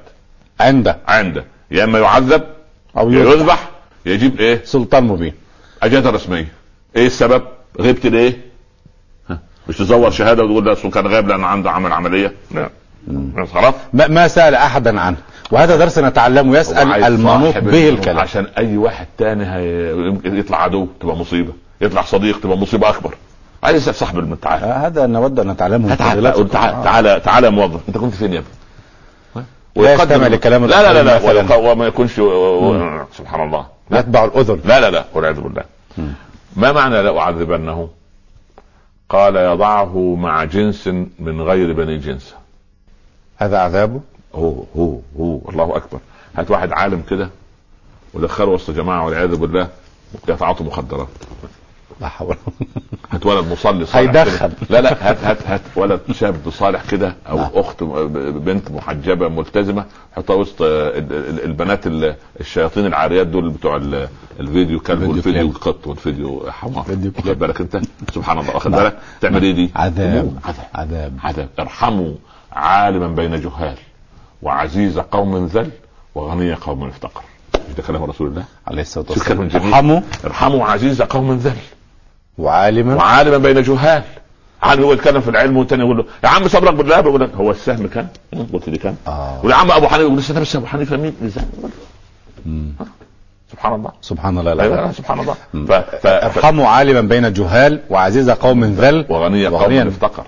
B: عنده.
D: عنده. يا إما يعذب أو
B: يذبح.
D: يجيب إيه؟
B: سلطان مبين.
D: اجازه رسمية. إيه السبب؟ غبت ليه؟ مش تزور شهادة وتقول ده كان غايب لأنه عنده عمل عملية؟ لا. خلاص.
B: ما, ما سأل احدا عنه. وهذا درس نتعلمه يسأل
D: وعايز
B: المنوط به الكلام.
D: عشان أي واحد تاني هي... يطلع عدو تبقى مصيبة. يطلع صديق تبقى مصيبة أكبر. عايز صاحب الم- تعال
B: آه، هذا نود أن نتعلمه.
D: تعال. تعال تعال تعال يا موظف. أنت كنت فين يا ابني؟
B: لا
D: ويقدم-
B: يستمع لكلام
D: لا لا لا, لا وما يكونش و... و... سبحان الله.
B: يتبع الأذن.
D: لا لا لا والعياذ بالله. ما معنى لا أعذبنه؟ قال يضعه مع جنس من غير بني جنسه
B: هذا عذابه؟
D: هو هو هو الله أكبر هات واحد عالم كده ودخله وسط جماعة والعياذ بالله يتعاطوا مخدرات
B: لا حول
D: هات ولد مصلي صالح
B: هيدخن.
D: كده. لا لا هات هات هات ولد شاب صالح كده أو
B: نعم.
D: أخت بنت محجبة ملتزمة حطها وسط ال- ال- البنات ال- الشياطين العاريات دول بتوع ال- الفيديو كلب
B: الفيديو
D: والفيديو. قط والفيديو حمار. واخد بالك انت سبحان الله واخد. بالك تعمل إيه دي؟
B: عذاب
D: عذاب
B: عذاب
D: عذاب ارحموا عالما بين جهال وعزيز قوم ذل وغني قوم افتقر. مش ده كلام رسول الله.
B: عليه
D: الصلاة
B: والسلام. ارحموا
D: ارحموا. عزيز قوم ذل.
B: وعالما.
D: وعالما بين جهال. عالم هو يتكلم في العلم والتاني يقول له يا عم صبرك بالله. بيقول لك هو السهم كام؟ قلت لي كام؟
B: آه.
D: يقول يا عم أبو حنيفة. يقول لسه بس أبو حنيفة مين؟ لسه. سبحان الله.
B: سبحان الله.
D: لا
B: لا
D: لا سبحان الله. ف... ف... ف...
B: ارحموا عالما بين جهال وعزيز قوم ذل
D: وغني قوم. افتقر.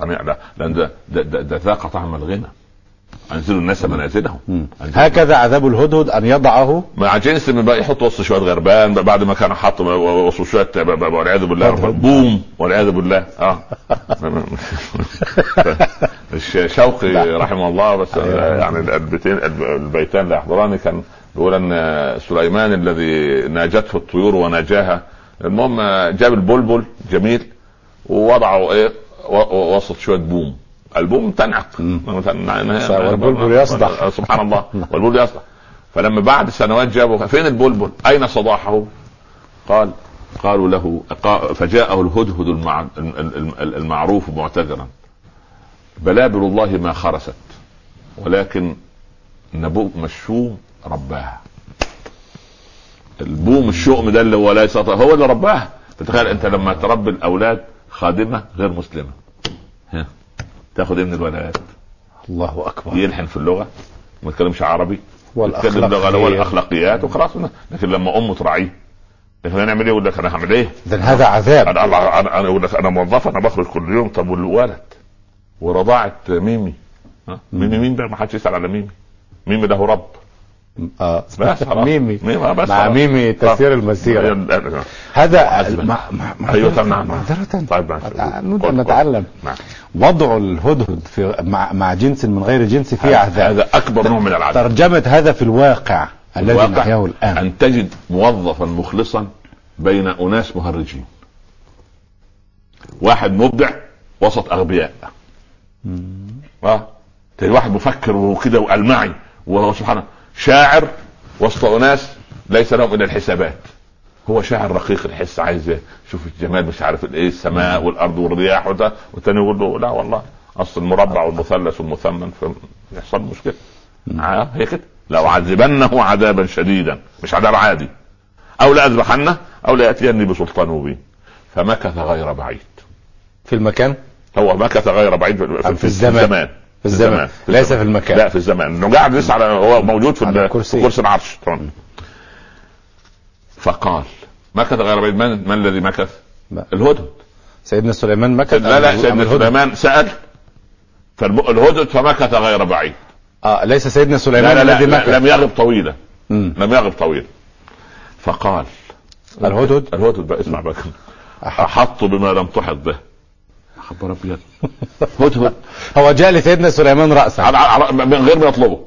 D: غني لا لأن ده ده, ده, ده ذاق طعم الغنى. أنزلوا الناس منازلهم.
B: هكذا عذاب الهدهد أن يضعه.
D: مع جنس من بقى يحط وسط شوية غربان بعد ما كان حاط وسط شوية والعياذ بالله بوم والعياذ بالله. آه. شوقي رحمه الله بس يعني البيتين البيتان لا يحضراني كان بيقول أن سليمان الذي ناجته الطيور وناجاها. المهم جاب البلبل جميل ووضعه إيه؟ وسط شوية بوم. البوم تنعق
B: والبلبل يصدح.
D: سبحان الله. والبلبل يصدح فلما بعد سنوات جابوا فين البلبل؟ أين صداحه؟ قال قالوا له فجاءه الهدهد المع... الم- الم- المعروف معتذرا. بلابل الله ما خرست ولكن نبوء مشوم رباها البوم الشؤم ده اللي هو لا يستطيع هو اللي رباها تتخيل أنت لما تربي الأولاد خادمة غير مسلمة. ها. تاخد إيه من الولد
B: الله أكبر.
D: يلحن في اللغة ما يتكلمش عربي يتكلم لغة
B: والأخلاقيات.
D: هو الاخلاقيات وخلاص. لكن لما أمه تراعيه لكن أنا اعمل إيه؟ يقول لك أنا هعمل إيه؟
B: اذا هذا عذاب.
D: أنا أنا أنا أقول لك أنا موظف أنا بخرج كل يوم. طب والولد؟ ورضاعة ميمي؟ ميمي مين بقى؟ ما حدش يسأل على ميمي. ميمي له رب. آه. ميمي.
B: مع. ميمي تسير المسيرة.
D: آه.
B: هذا
D: أيوه نعم
B: معذرة
D: طيب.
B: نتعلم.
D: نعم.
B: وضع الهدهد في مع, مع جنس من غير جنس فيه عذاب
D: هذا أكبر نوع من العذاب
B: ترجمة هذا في الواقع الذي نحياه الآن.
D: أن تجد موظفا مخلصا بين أناس مهرجين. واحد مبدع وسط أغبياء. آه واحد مفكر وكده والمعي وهو سبحانه. شاعر وسط أناس ليس لهم إلا الحسابات. هو شاعر رقيق الحس عايز يشوف الجمال مش عارف الايه السماء والأرض والرياح وده والتاني يقول له. لا والله أصل المربع والمثلث والمثمن يحصل مشكلة. آه هي كده. لأعذبنه عذابا شديدا مش عذاب عادي. أو لأذبحنه أو ليأتيني بسلطان مبين. فمكث غير بعيد.
B: في المكان؟
D: هو مكث غير بعيد في,
B: في, في الزمان؟
D: الزمان.
B: في الزمان ليس في المكان.
D: لا في الزمان إنه قاعد لسه على هو موجود في,
B: على الكرسي.
D: في كرسي العرش. طبعا. فقال مكث غير بعيد من, من الذي مكث؟ الهدهد.
B: سيدنا سليمان مكث
D: لا لا سيدنا؟ سليمان سأل. فالهدهد فمكث غير بعيد.
B: آه ليس سيدنا سليمان
D: لا, لا,
B: الذي مكث.
D: لم يغب طويلا.
B: مم.
D: لم يغب طويلا. فقال
B: الهدهد؟
D: الهدهد بقى اسمع بقى. أحط بما لم تحط به. خبر أبيض. هدهد
B: هو جاء لسيدنا سليمان
D: على- على- من غير ما يطلبه.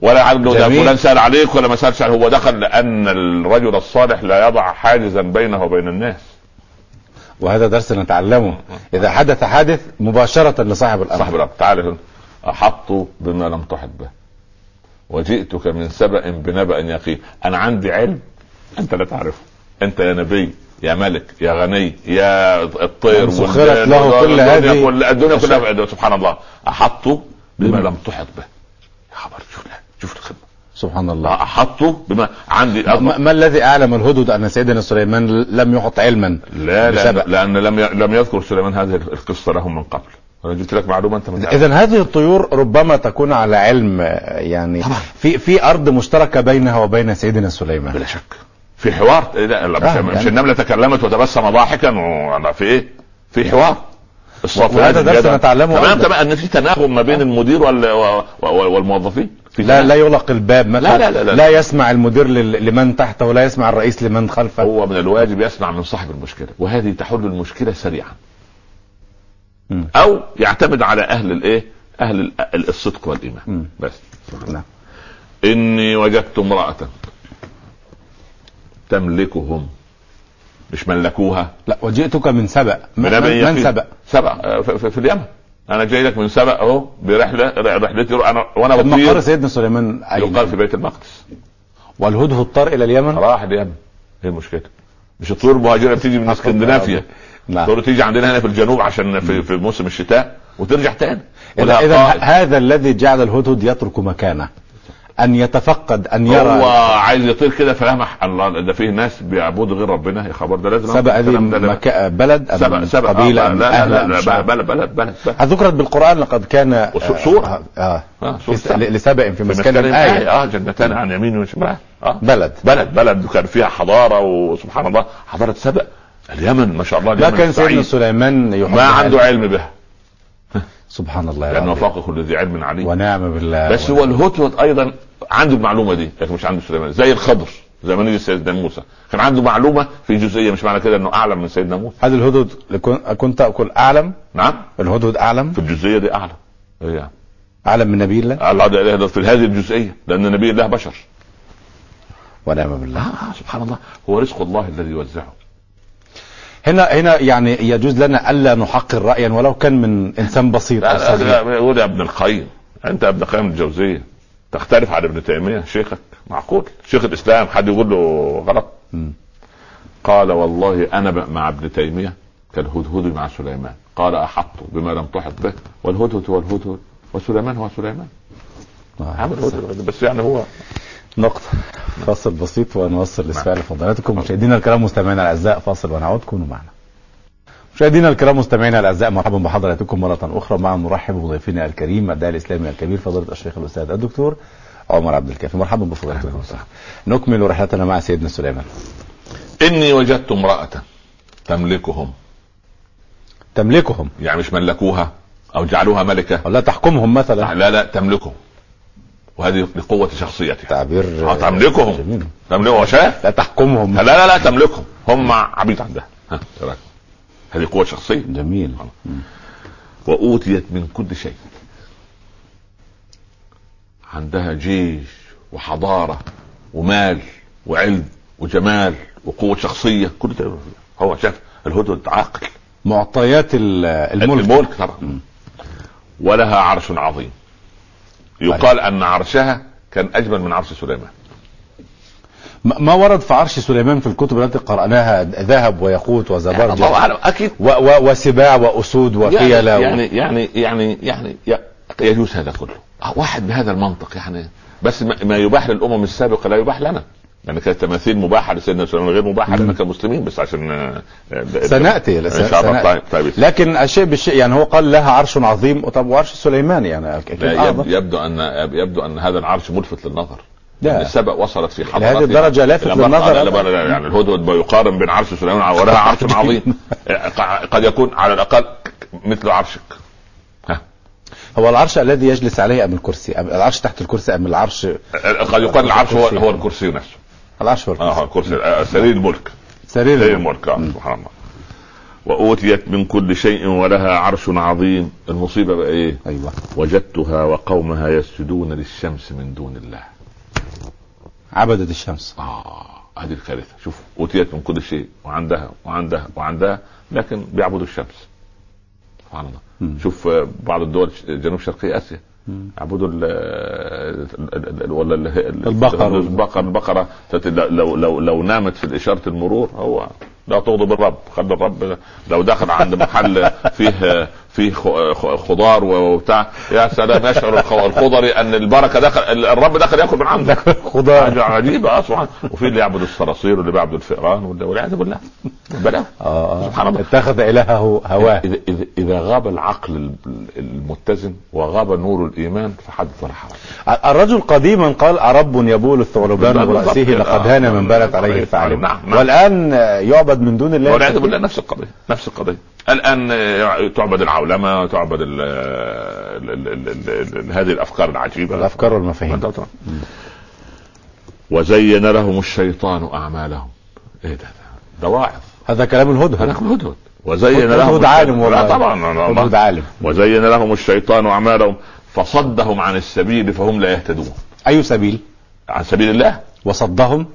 D: ولا له ده
B: جميل.
D: فلان سأل عليك ولا ما سألش عليك هو دخل لأن الرجل الصالح لا يضع حاجزا بينه وبين الناس.
B: وهذا درس نتعلمه. إذا حدث حادث مباشرة لصاحب الأمر.
D: صاحب الرب تعالى هنا. أحط بما لم تحط به. وجئتك من سبأ بنبأ يقين. أنا عندي علم أنت لا تعرفه. أنت يا نبي. يا ملك يا غني يا الطير
B: من سخرت له كل هذه
D: كل- الدنيا. كلها سبحان الله أحط بما لم تحط به يا خبر شوف شوف الخدمة
B: سبحان الله
D: أحط بما عندي
B: ما, ما الذي أعلم الهدهد أن سيدنا سليمان لم يحط علما
D: لا؟ لأن, لأن لم ي... لم يذكر سليمان هذه القصة لهم من قبل أنا جبت لك معلومة أنت تعرفها.
B: اذا هذه الطيور ربما تكون على علم يعني
D: طبعا.
B: في في أرض مشتركة بينها وبين سيدنا سليمان
D: بلا شك في حوار إيه لا لا، مش,
B: آه،
D: مش
B: يعني-
D: النملة تكلمت وتبسم ضاحكا و... في إيه؟ في حوار الصافنات
B: وهذا درس. نتعلمه
D: تمام. تمام أن في تناغم ما بين المدير وال... والموظفين في
B: لا. لا يغلق الباب مثلا
D: لا- لا- لا- لا.
B: لا يسمع المدير لمن تحته ولا يسمع الرئيس لمن خلفه
D: هو من الواجب يسمع من صاحب المشكلة وهذه تحل المشكلة سريعا
B: مم.
D: أو يعتمد على أهل الإيه أهل ال- الصدق
B: والإيمان.
D: بس
B: نعم.
D: إني وجدت امرأة تملكهم. مش ملكوها.
B: لا وجئتك من سبأ. من, من. سبأ؟
D: سبأ آه، في, في, اليمن. أنا جاي لك من سبأ أهو برحلة رحلتي أنا وأنا
B: طب مقر
D: بطير
B: سيدنا سليمان؟
D: يقال في بيت المقدس.
B: والهدهد طار إلى اليمن؟
D: راح اليمن. إيه المشكلة؟ مش الطيور المهاجرة بتيجي من اسكندنافيا؟ تقول تيجي عندنا هنا في الجنوب عشان في, في موسم الشتاء وترجع تاني.
B: اذا. هذا الذي جعل الهدهد يترك مكانه. أن يتفقد أن يرى.
D: هو عايز يطير كده فلمح الله ده فيه ناس بيعبدوا غير ربنا. يا خبر ده لازم ده. لا-
B: مكا... بلد أم
D: سبأ سبأ
B: قبيلة
D: آه لا لا لا, لا؟ بلد بلد بلد بلد.
B: ذكرت بالقرآن لقد كان
D: سورة.
B: آه, آه
D: آه، سبأ.
B: لسبأ في مسكن آية
D: آه جنتان عن يمين وشمال. آه.
B: بلد.
D: بلد بلد. كان فيها حضارة وسبحان الله. حضارة سبأ. اليمن ما شاء الله
B: ما كان سيدنا. سليمان
D: ما عنده. علم بها.
B: سبحان الله.
D: فوق كل ذي علم عليم.
B: ونعم بالله.
D: بس هو الهدهد أيضا عنده المعلومة دي لكن مش عنده سليمان. زي الخضر زي ما نيجي سيدنا موسى. كان عنده معلومة في جزئية مش معنى كده إنه أعلم من سيدنا موسى.
B: هذا الهدهد كنت أقول أعلم؟
D: نعم.
B: الهدهد أعلم؟
D: في الجزئية دي أعلم. إيه يعني؟
B: أعلم من نبي الله؟
D: الله ده في هذه الجزئية لأن نبي الله بشر.
B: ونعم بالله.
D: آه سبحان الله. هو رزق الله الذي يوزعه.
B: هنا هنا يعني يجوز لنا ألا نحقر رايا ولو كان من إنسان بسيط
D: لا لا لا يقول يا ابن القيم أنت ابن القيم الجوزية. تختلف عن ابن تيمية شيخك معقول. شيخ الإسلام حد يقول له غلط.
B: مم.
D: قال والله أنا مع ابن تيمية كالهدهد مع سليمان. قال أحط بما لم تحط به. والهدهد هو الهدهد وسليمان هو سليمان.
B: آه.
D: عامل بس يعني هو
B: نقطة. فاصل بسيط ونوصل لسؤال فضلاتكم مشاهدينا الكرام مستمعينا الأعزاء فاصل ونعود كونوا معنا. مشاهدينا الكرام مستمعينا الأعزاء مرحبا بحضراتكم مرة أخرى. مع نرحب بضيفنا الكريم الداعي الإسلامي الكبير فضيلة الشيخ الأستاذ الدكتور عمر عبد الكافي. مرحبا بفضيلتكم. نكمل رحلتنا مع سيدنا سليمان.
D: إني وجدت امرأة تملكهم.
B: تملكهم؟
D: يعني مش ملكوها أو جعلوها ملكة؟
B: ولا تحكمهم مثلا.
D: لا لا تملكهم. وهذه لقوه شخصيتها
B: تعبير
D: آه تملكهم. تملكهم شاف
B: لا تحكمهم.
D: لا لا لا تملكهم. هم عبيد عندها ها إيه؟ هذه قوة شخصية؟
B: جميل.
D: وأوتيت من كل شيء. عندها جيش وحضارة ومال وعلم وجمال وقوة شخصية. كل ده هو شاف الهدهد عاقل
B: معطيات ال- الملك.
D: الملك طبعا. ولها عرش عظيم. يقال أن عرشها كان أجمل من عرش سليمان.
B: ما ورد في عرش سليمان في الكتب التي قرأناها ذهب وياقوت وزبرجد
D: الله أعلم. أكيد.
B: و و وسباع وأسود وفيلة
D: يعني يعني يعني يعني يعني يجوز هذا كله. واحد بهذا المنطق يعني. بس ما ما يباح للأمم السابقة لا يباح لنا. يعني كانت تماثيل مباحة لسيدنا سليمان غير مباحة لنا كمسلمين بس عشان آه، آه، سنأتي
B: سنأتي.
D: طيب طيب.
B: لكن الشيء بالشيء يعني هو قال لها عرش عظيم طب وعرش سليمان يعني.
D: يبدو أن يبدو أن هذا العرش ملفت للنظر.
B: لا.
D: يعني السبق وصلت في حضارتها
B: لهذه الدرجة لافت للنظر.
D: يعني الهدهد يقارن بين عرش سليمان ولها عرش عظيم. قد يكون على الأقل مثل عرشك.
B: هو العرش الذي يجلس عليه أم الكرسي؟ أم العرش تحت الكرسي أم العرش
D: قد يقال العرش هو هو الكرسي نفسه.
B: العرش هو
D: آه
B: الكرسي
D: آه، سرير الملك.
B: سرير
D: سرير الملك آه، سبحان الله. وأوتيت من كل شيء ولها عرش عظيم. المصيبة بقى إيه؟
B: أيوه.
D: وجدتها وقومها يسجدون للشمس من دون الله.
B: عبدت الشمس.
D: آه هذه الكارثة. شوف أوتيت من كل شيء وعندها وعندها وعندها لكن بيعبدوا الشمس. سبحان الله. شوف آه، بعض الدول جنوب شرقية آسيا. ال- ولا ال- ال-
B: البقر.
D: البقر البقرة تت- لو لو لو نامت في إشارة المرور هو لا تغضب الرب خلي الرب لو دخل عند محل فيه فيه خضار وبتاع. يا سلام يشعر الخ- الخضري أن البركة دخل الرب دخل يأكل من عندك.
B: خضار.
D: عجيبه آه سبحان وفي اللي يعبد الصراصير واللي بيعبد الفئران واللي- والعياذ بالله. بلاء
B: آه
D: سبحان الله.
B: اتخذ إلهه هواه.
D: اذا اذا إذا غاب العقل ال- المتزن وغاب نور الإيمان فحدث ولا حرج.
B: الرجل قديما قال أرب يبول الثعلبان. برأسه لقد
D: آه.
B: هان من بلت عليه الثعلب
D: نعم، نعم.
B: والآن يعبد من دون الله.
D: والعياذ بالله نفس القضية نفس القضية. الآن آه، تعبد العولمه تعبد ال ال ال ال ال ال هذه الأفكار العجيبة.
B: الأفكار والمفاهيم.
D: وزين لهم الشيطان أعمالهم. إيه ده ده, ده واعظ
B: هذا كلام الهدهد.
D: هذا الهدهد. وزين لهم
B: الهدهد عالم والله.
D: طبعا.
B: الهدهد عالم.
D: وزين لهم الشيطان أعمالهم. فصدهم عن السبيل فهم لا يهتدون.
B: أي سبيل؟
D: عن سبيل الله.
B: وصدهم؟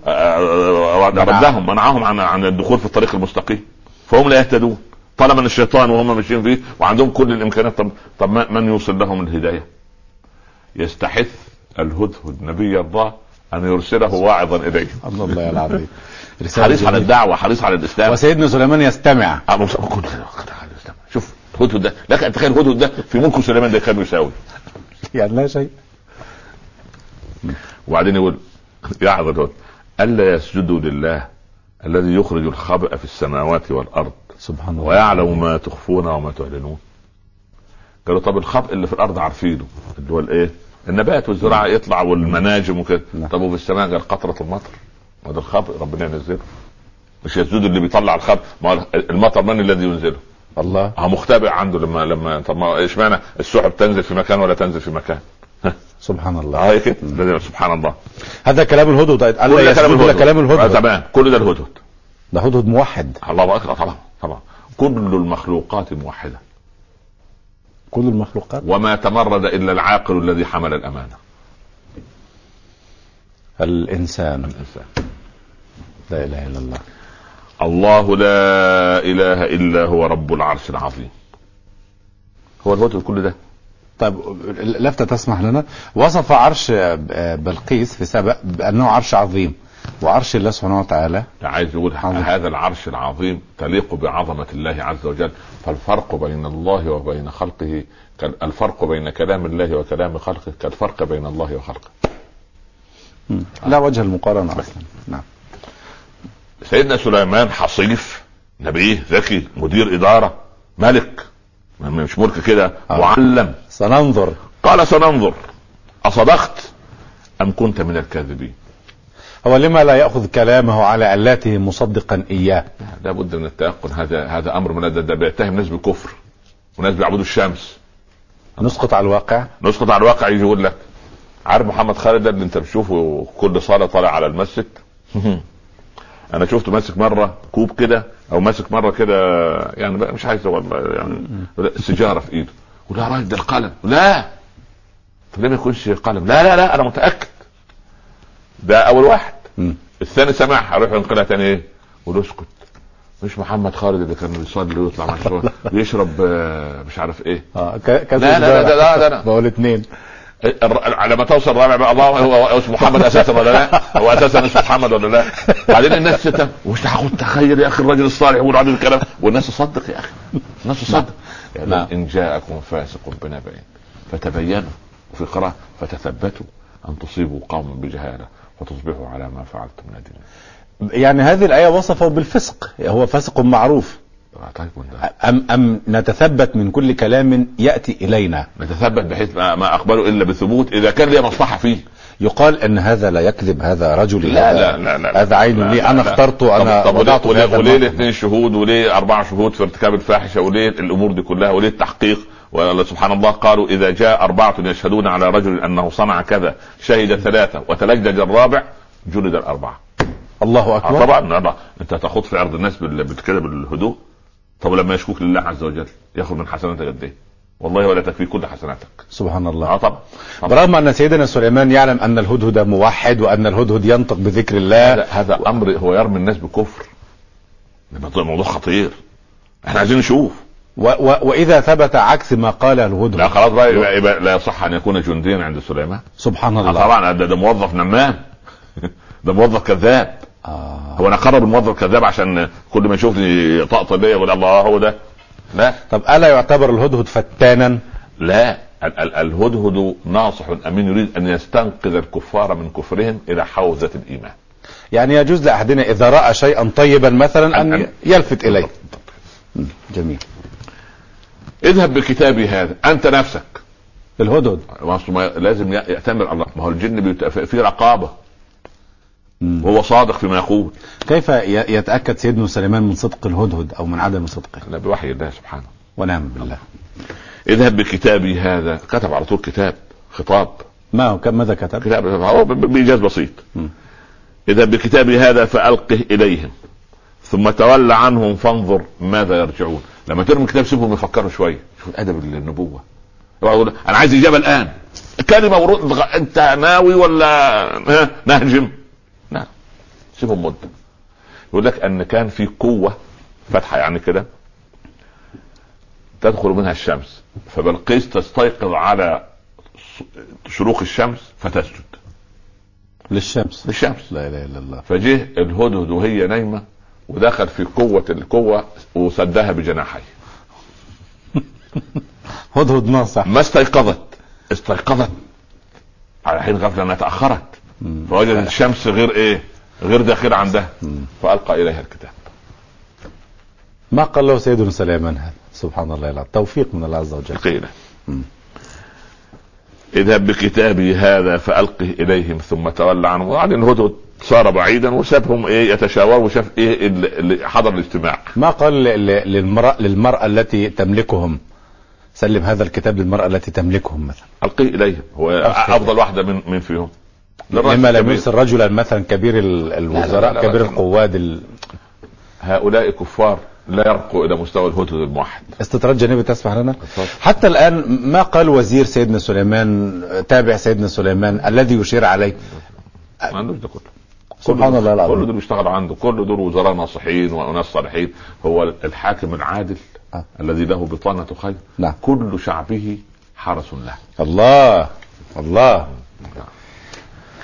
D: ردهم منعهم عن عن الدخول في الطريق المستقيم. فهم لا يهتدون. طالما ان الشيطان وهم ماشيين فيه وعندهم كل الإمكانيات. طب طب من يوصل لهم الهداية؟ يستحث الهدهد نبي الله أن يرسله واعظا إليه.
B: الله الله العظيم.
D: حريص على. الدعوة حريص على الإسلام.
B: وسيدنا سليمان يستمع.
D: آه،. شوف الهدهد ده لك تخيل الهدهد ده في ملك سليمان ده كان يساوي.
B: يعني لا شيء.
D: وبعدين يقول يعظ الهدهد ألا يسجدوا لله الذي يخرج الخبأ في السماوات والأرض؟
B: سبحان الله.
D: ويعلم ما تخفون وما تعلنون. قالوا طب الخبء اللي في الأرض عارفينه. اللي هو الإيه؟ النبات والزراعة يطلع والمناجم وكده.
B: نعم.
D: طب وفي السماء قال قطرة المطر. وده الخبء ربنا ينزله. مش يسجد اللي بيطلع الخبء ما المطر من الذي ينزله؟
B: الله.
D: هو مختبئ عنده لما لما طب ما اشمعنى السحب تنزل في مكان ولا تنزل في مكان؟
B: سبحان الله.
D: آه كده؟ ده سبحان الله.
B: هذا كلام الهدهد.
D: ده
B: يسجد
D: كلام الهدهد.
B: كلام
D: آه،
B: الهدهد
D: تمام. كل ده الهدهد.
B: ده هدهد موحد.
D: الله أكبر طبعا. طبعا. كل المخلوقات موحدة.
B: كل المخلوقات؟
D: وما تمرد إلا العاقل الذي حمل الأمانة.
B: الإنسان.
D: الإنسان.
B: لا إله إلا الله.
D: الله لا إله إلا هو رب العرش العظيم. هو الهدهد كل ده.
B: طيب لفتة تسمح لنا. وصف عرش بلقيس في سبأ بأنه عرش عظيم. وعرش الله سبحانه وتعالى
D: عايز يقول
B: عظيم.
D: هذا العرش العظيم تليق بعظمة الله عز وجل. فالفرق بين الله وبين خلقه الفرق بين كلام الله وكلام خلقه كالفرق بين الله وخلقه.
B: لا وجه المقارنة أصلا. نعم.
D: سيدنا سليمان حصيف نبيه ذكي مدير إدارة ملك مش ملك كده
B: آه.
D: معلم.
B: سننظر.
D: قال سننظر أصدقت أم كنت من الكاذبين؟
B: هو لما لا يأخذ كلامه على علاته مصدقا إياه.
D: لابد من التيقن. هذا هذا أمر من ده, ده بيتهم ناس بالكفر وناس بيعبدوا الشمس.
B: نسقط على الواقع؟
D: نسقط على الواقع يجي يقول لك عارف محمد خالد ده اللي أنت بتشوفه كل صلاة طالع على المسجد؟ أنا شفته ماسك مرة كوب كده أو ماسك مرة كده يعني بقى مش عايز والله يعني سيجارة في إيده. يقول يا راجل ده القلم. لا! طب ليه ما يكونش قلم. لا لا لا أنا متأكد. ده أول واحد.
B: مم.
D: الثاني سمعها يروح ينقلها تاني إيه يقول اسكت مش محمد خالد اللي كان بيصلي ويطلع مع الشغل ويشرب آه، مش عارف
B: إيه آه كذا
D: لا لا لا لا لا.
B: بقول اثنين
D: الر- لما توصل الرابع بقى الله هو اسمه محمد أساسا ولا لا؟ هو أساسا اسمه محمد ولا لا؟ بعدين الناس تتم وش هاخد تخيل يا أخي الرجل الصالح يقول هذا الكلام والناس تصدق يا أخي الناس تصدق يعني
B: نعم.
D: إن جاءكم فاسق بنبأ فتبينوا وفي قراءة فتثبتوا أن تصيبوا قوما بجهالة فتصبحوا على ما فعلتم نادمين.
B: يعني هذه الآية وصفه بالفسق هو فسق معروف.
D: طيب وانت.
B: أم, أم نتثبت من كل كلام يأتي إلينا.
D: نتثبت بحيث ما, أقبله إلا بثبوت إذا كان لي مصلحة فيه.
B: يقال أن هذا لا يكذب هذا رجل
D: لا لا لا لا
B: هذا عين لي
D: أنا.
B: اخترته أنا
D: طب,
B: وضعته
D: وليه, وليه. الاثنين شهود وليه اربعه شهود في ارتكاب الفاحشة وليه الأمور دي كلها وليه التحقيق؟ والله سبحان الله قالوا إذا جاء أربعة يشهدون على رجل أنه صنع كذا شهد ثلاثة وتلجج الرابع جلد الأربعة.
B: الله
D: آه
B: أكبر.
D: طبعا لا، أنت تخوض في عرض الناس كده بالهدوء طب لما يشكوك لله عز وجل يأخذ من حسناتك قد إيه؟ والله ولا تكفي كل حسناتك.
B: سبحان الله.
D: آه طبعا.
B: برغم أن سيدنا سليمان يعلم أن الهدهد موحد وأن الهدهد ينطق بذكر الله.
D: هذا هذا أمر هو يرمي الناس بكفر. ده موضوع- موضوع خطير. إحنا عايزين نشوف.
B: و و وإذا ثبت عكس ما قال
D: لا
B: الهدهد
D: خلاص بقى يبقى, يبقى لا يصح أن يكون جنديا عند سليمان.
B: سبحان
D: آه
B: الله
D: طبعا ده, ده موظف نمام. ده موظف كذاب.
B: آه.
D: هو أنا اقرب الموظف كذاب عشان كل ما يشوفني يطقطق بيا يقول الله هو ده. لا.
B: طب ألا يعتبر الهدهد فتانا؟
D: لا. ال- ال- الهدهد ناصح امين يريد أن يستنقذ الكفار من كفرهم إلى حوزة الإيمان.
B: يعني يجوز لأحدنا إذا رأى شيئا طيبا مثلا أن
D: أن-
B: يلفت إليه. جميل.
D: اذهب بكتابي هذا أنت نفسك.
B: الهدهد.
D: ما لازم يأتمر الله. ما هو الجن بيت- في رقابة.
B: مم.
D: وهو صادق فيما يقول.
B: كيف يتأكد سيدنا سليمان من صدق الهدهد أو من عدم صدقه؟
D: لا بوحي الله سبحانه.
B: ونعم بالله.
D: اذهب بكتابي هذا. كتب على طول كتاب خطاب.
B: ما هو؟ كم ماذا كتب؟
D: كتاب هو بإيجاز بسيط. اذهب بكتابي هذا فألقه إليهم. ثم تول عنهم فانظر ماذا يرجعون. لما ترمي كتاب سيبهم يفكروا شوية شوف ادب النبوة. يقول أنا عايز اجابه الآن. كلمه ورد أنت ناوي ولا نهجم. لا سيبهم مده يقول لك أن كان في قوة فتحه يعني كده تدخل منها الشمس. فبلقيس تستيقظ على شروق الشمس فتسجد.
B: للشمس.
D: للشمس.
B: لا إله إلا الله.
D: فجه الهدهد وهي نايمة. ودخل في قوة القوة وسدها بجناحيه.
B: هدهد ناصح
D: ما استيقظت. استيقظت. على حين غفلة أنها تأخرت.
B: مم.
D: فوجدت الشمس غير إيه؟ غير داخل عندها. فألقى إليها الكتاب.
B: ما قال له سيدنا سليمان هذا؟ سبحان الله العظيم توفيق من الله عز وجل.
D: قيل. اذهب بكتابي هذا فألقه إليهم ثم تولى عنهم وبعدين الهدهد صار بعيدا وسابهم إيه يتشاوروا وشاف إيه اللي حضر الاجتماع.
B: ما قال للمرأة, للمرأة التي تملكهم؟ سلم هذا الكتاب للمرأة التي تملكهم مثلا.
D: ألقيه إليهم. هو
B: أخي.
D: أفضل واحدة من من فيهم.
B: لما لم. يرسل رجلا مثلا كبير ال-
D: لا،
B: الوزراء
D: لا،
B: كبير
D: لا.
B: القواد ال...
D: هؤلاء كفار. لا يرقوا إلى مستوى الهدهد الموحد.
B: استطراد جانبي تسمح لنا. حتى الآن ما قال وزير سيدنا سليمان تابع سيدنا سليمان الذي يشير عليه؟
D: ما عندوش ده كله.
B: سبحان الله العظيم.
D: كل دول بيشتغل عنده. كل دول وزراء ناصحين وناس صالحين. هو الحاكم العادل
B: آه.
D: الذي له بطانة خير.
B: نعم.
D: كل شعبه حرس له.
B: الله الله.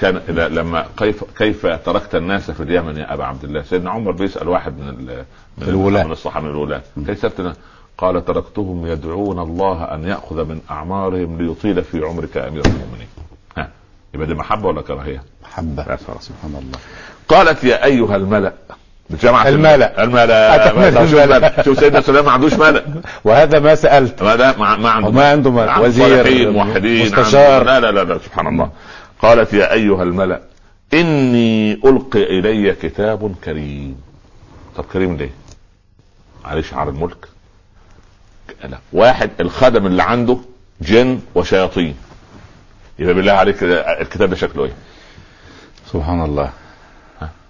D: كان لما كيف كيف تركت الناس في اليمن يا أبا عبد الله؟ سيدنا عمر بيسأل واحد من ال- من
B: الولاة.
D: من الصحابة من الولاة. كيف سبتنا قال تركتهم يدعون الله أن يأخذ من أعمارهم ليطيل في عمرك يا أمير المؤمنين. ها يبقى دي محبة ولا كراهية؟ صراحة.
B: سبحان الله.
D: قالت يا أيها الملأ جماعة
B: الملأ.
D: الملأ.
B: أتمنى
D: شوف
B: الملأ.
D: شوف سيدنا سليمان ما عندوش ملأ.
B: وهذا ما سألت.
D: ما ده ما, ما عنده.
B: وما عنده وزير،
D: موحدين
B: مستشار.
D: لا لا لا سبحان الله. قالت يا أيها الملأ إني ألقي إلي كتاب كريم. طب كريم ليه؟ عليه شعار الملك. لا واحد الخدم اللي عنده جن وشياطين. يبقى بالله عليك الكتاب ده شكله إيه؟
B: سبحان الله.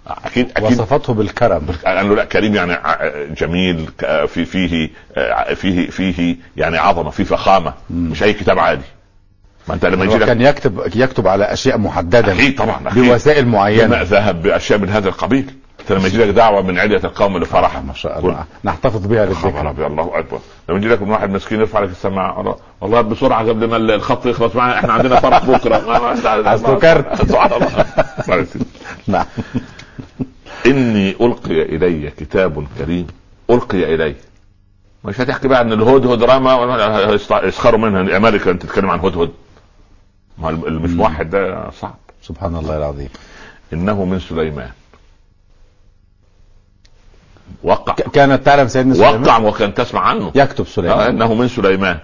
D: أكيد أكيد.
B: وصفته بالكرم.
D: قال له لا كريم يعني ع- جميل في فيه آه، فيه فيه يعني عظمة فيه فخامة. مش أي كتاب عادي. ما أنت لما يجي
B: كان يكتب يكتب على أشياء محددة
D: أكيد طبعا أكيد.
B: بوسائل معينة.
D: ذهب بأشياء من هذا القبيل. أنت لما يجي لك دعوة من علية القوم لفرح
B: ما شاء الله. نحتفظ بها
D: خبر
B: للذكر.
D: أبيض، الله أكبر. لما يجي لك من واحد مسكين يرفع لك السماعة والله- والله بسرعة قبل ما الخط يخلص معنا إحنا عندنا فرح بكرة.
B: أصله كارت.
D: سبحان الله.
B: نعم.
D: إني ألقي إلي كتاب كريم. ألقي إلي. مش هتحكي بقى ان الهدهد رمى يسخروا منها. أمريكا أنت تتكلم عن هدهد. ما اللي مش موحد ده صعب.
B: سبحان الله العظيم.
D: إنه من سليمان. وقع.
B: كانت تعلم سيدنا سليمان؟
D: وقع وكان تسمع عنه.
B: يكتب
D: آه
B: سليمان
D: إنه من سليمان.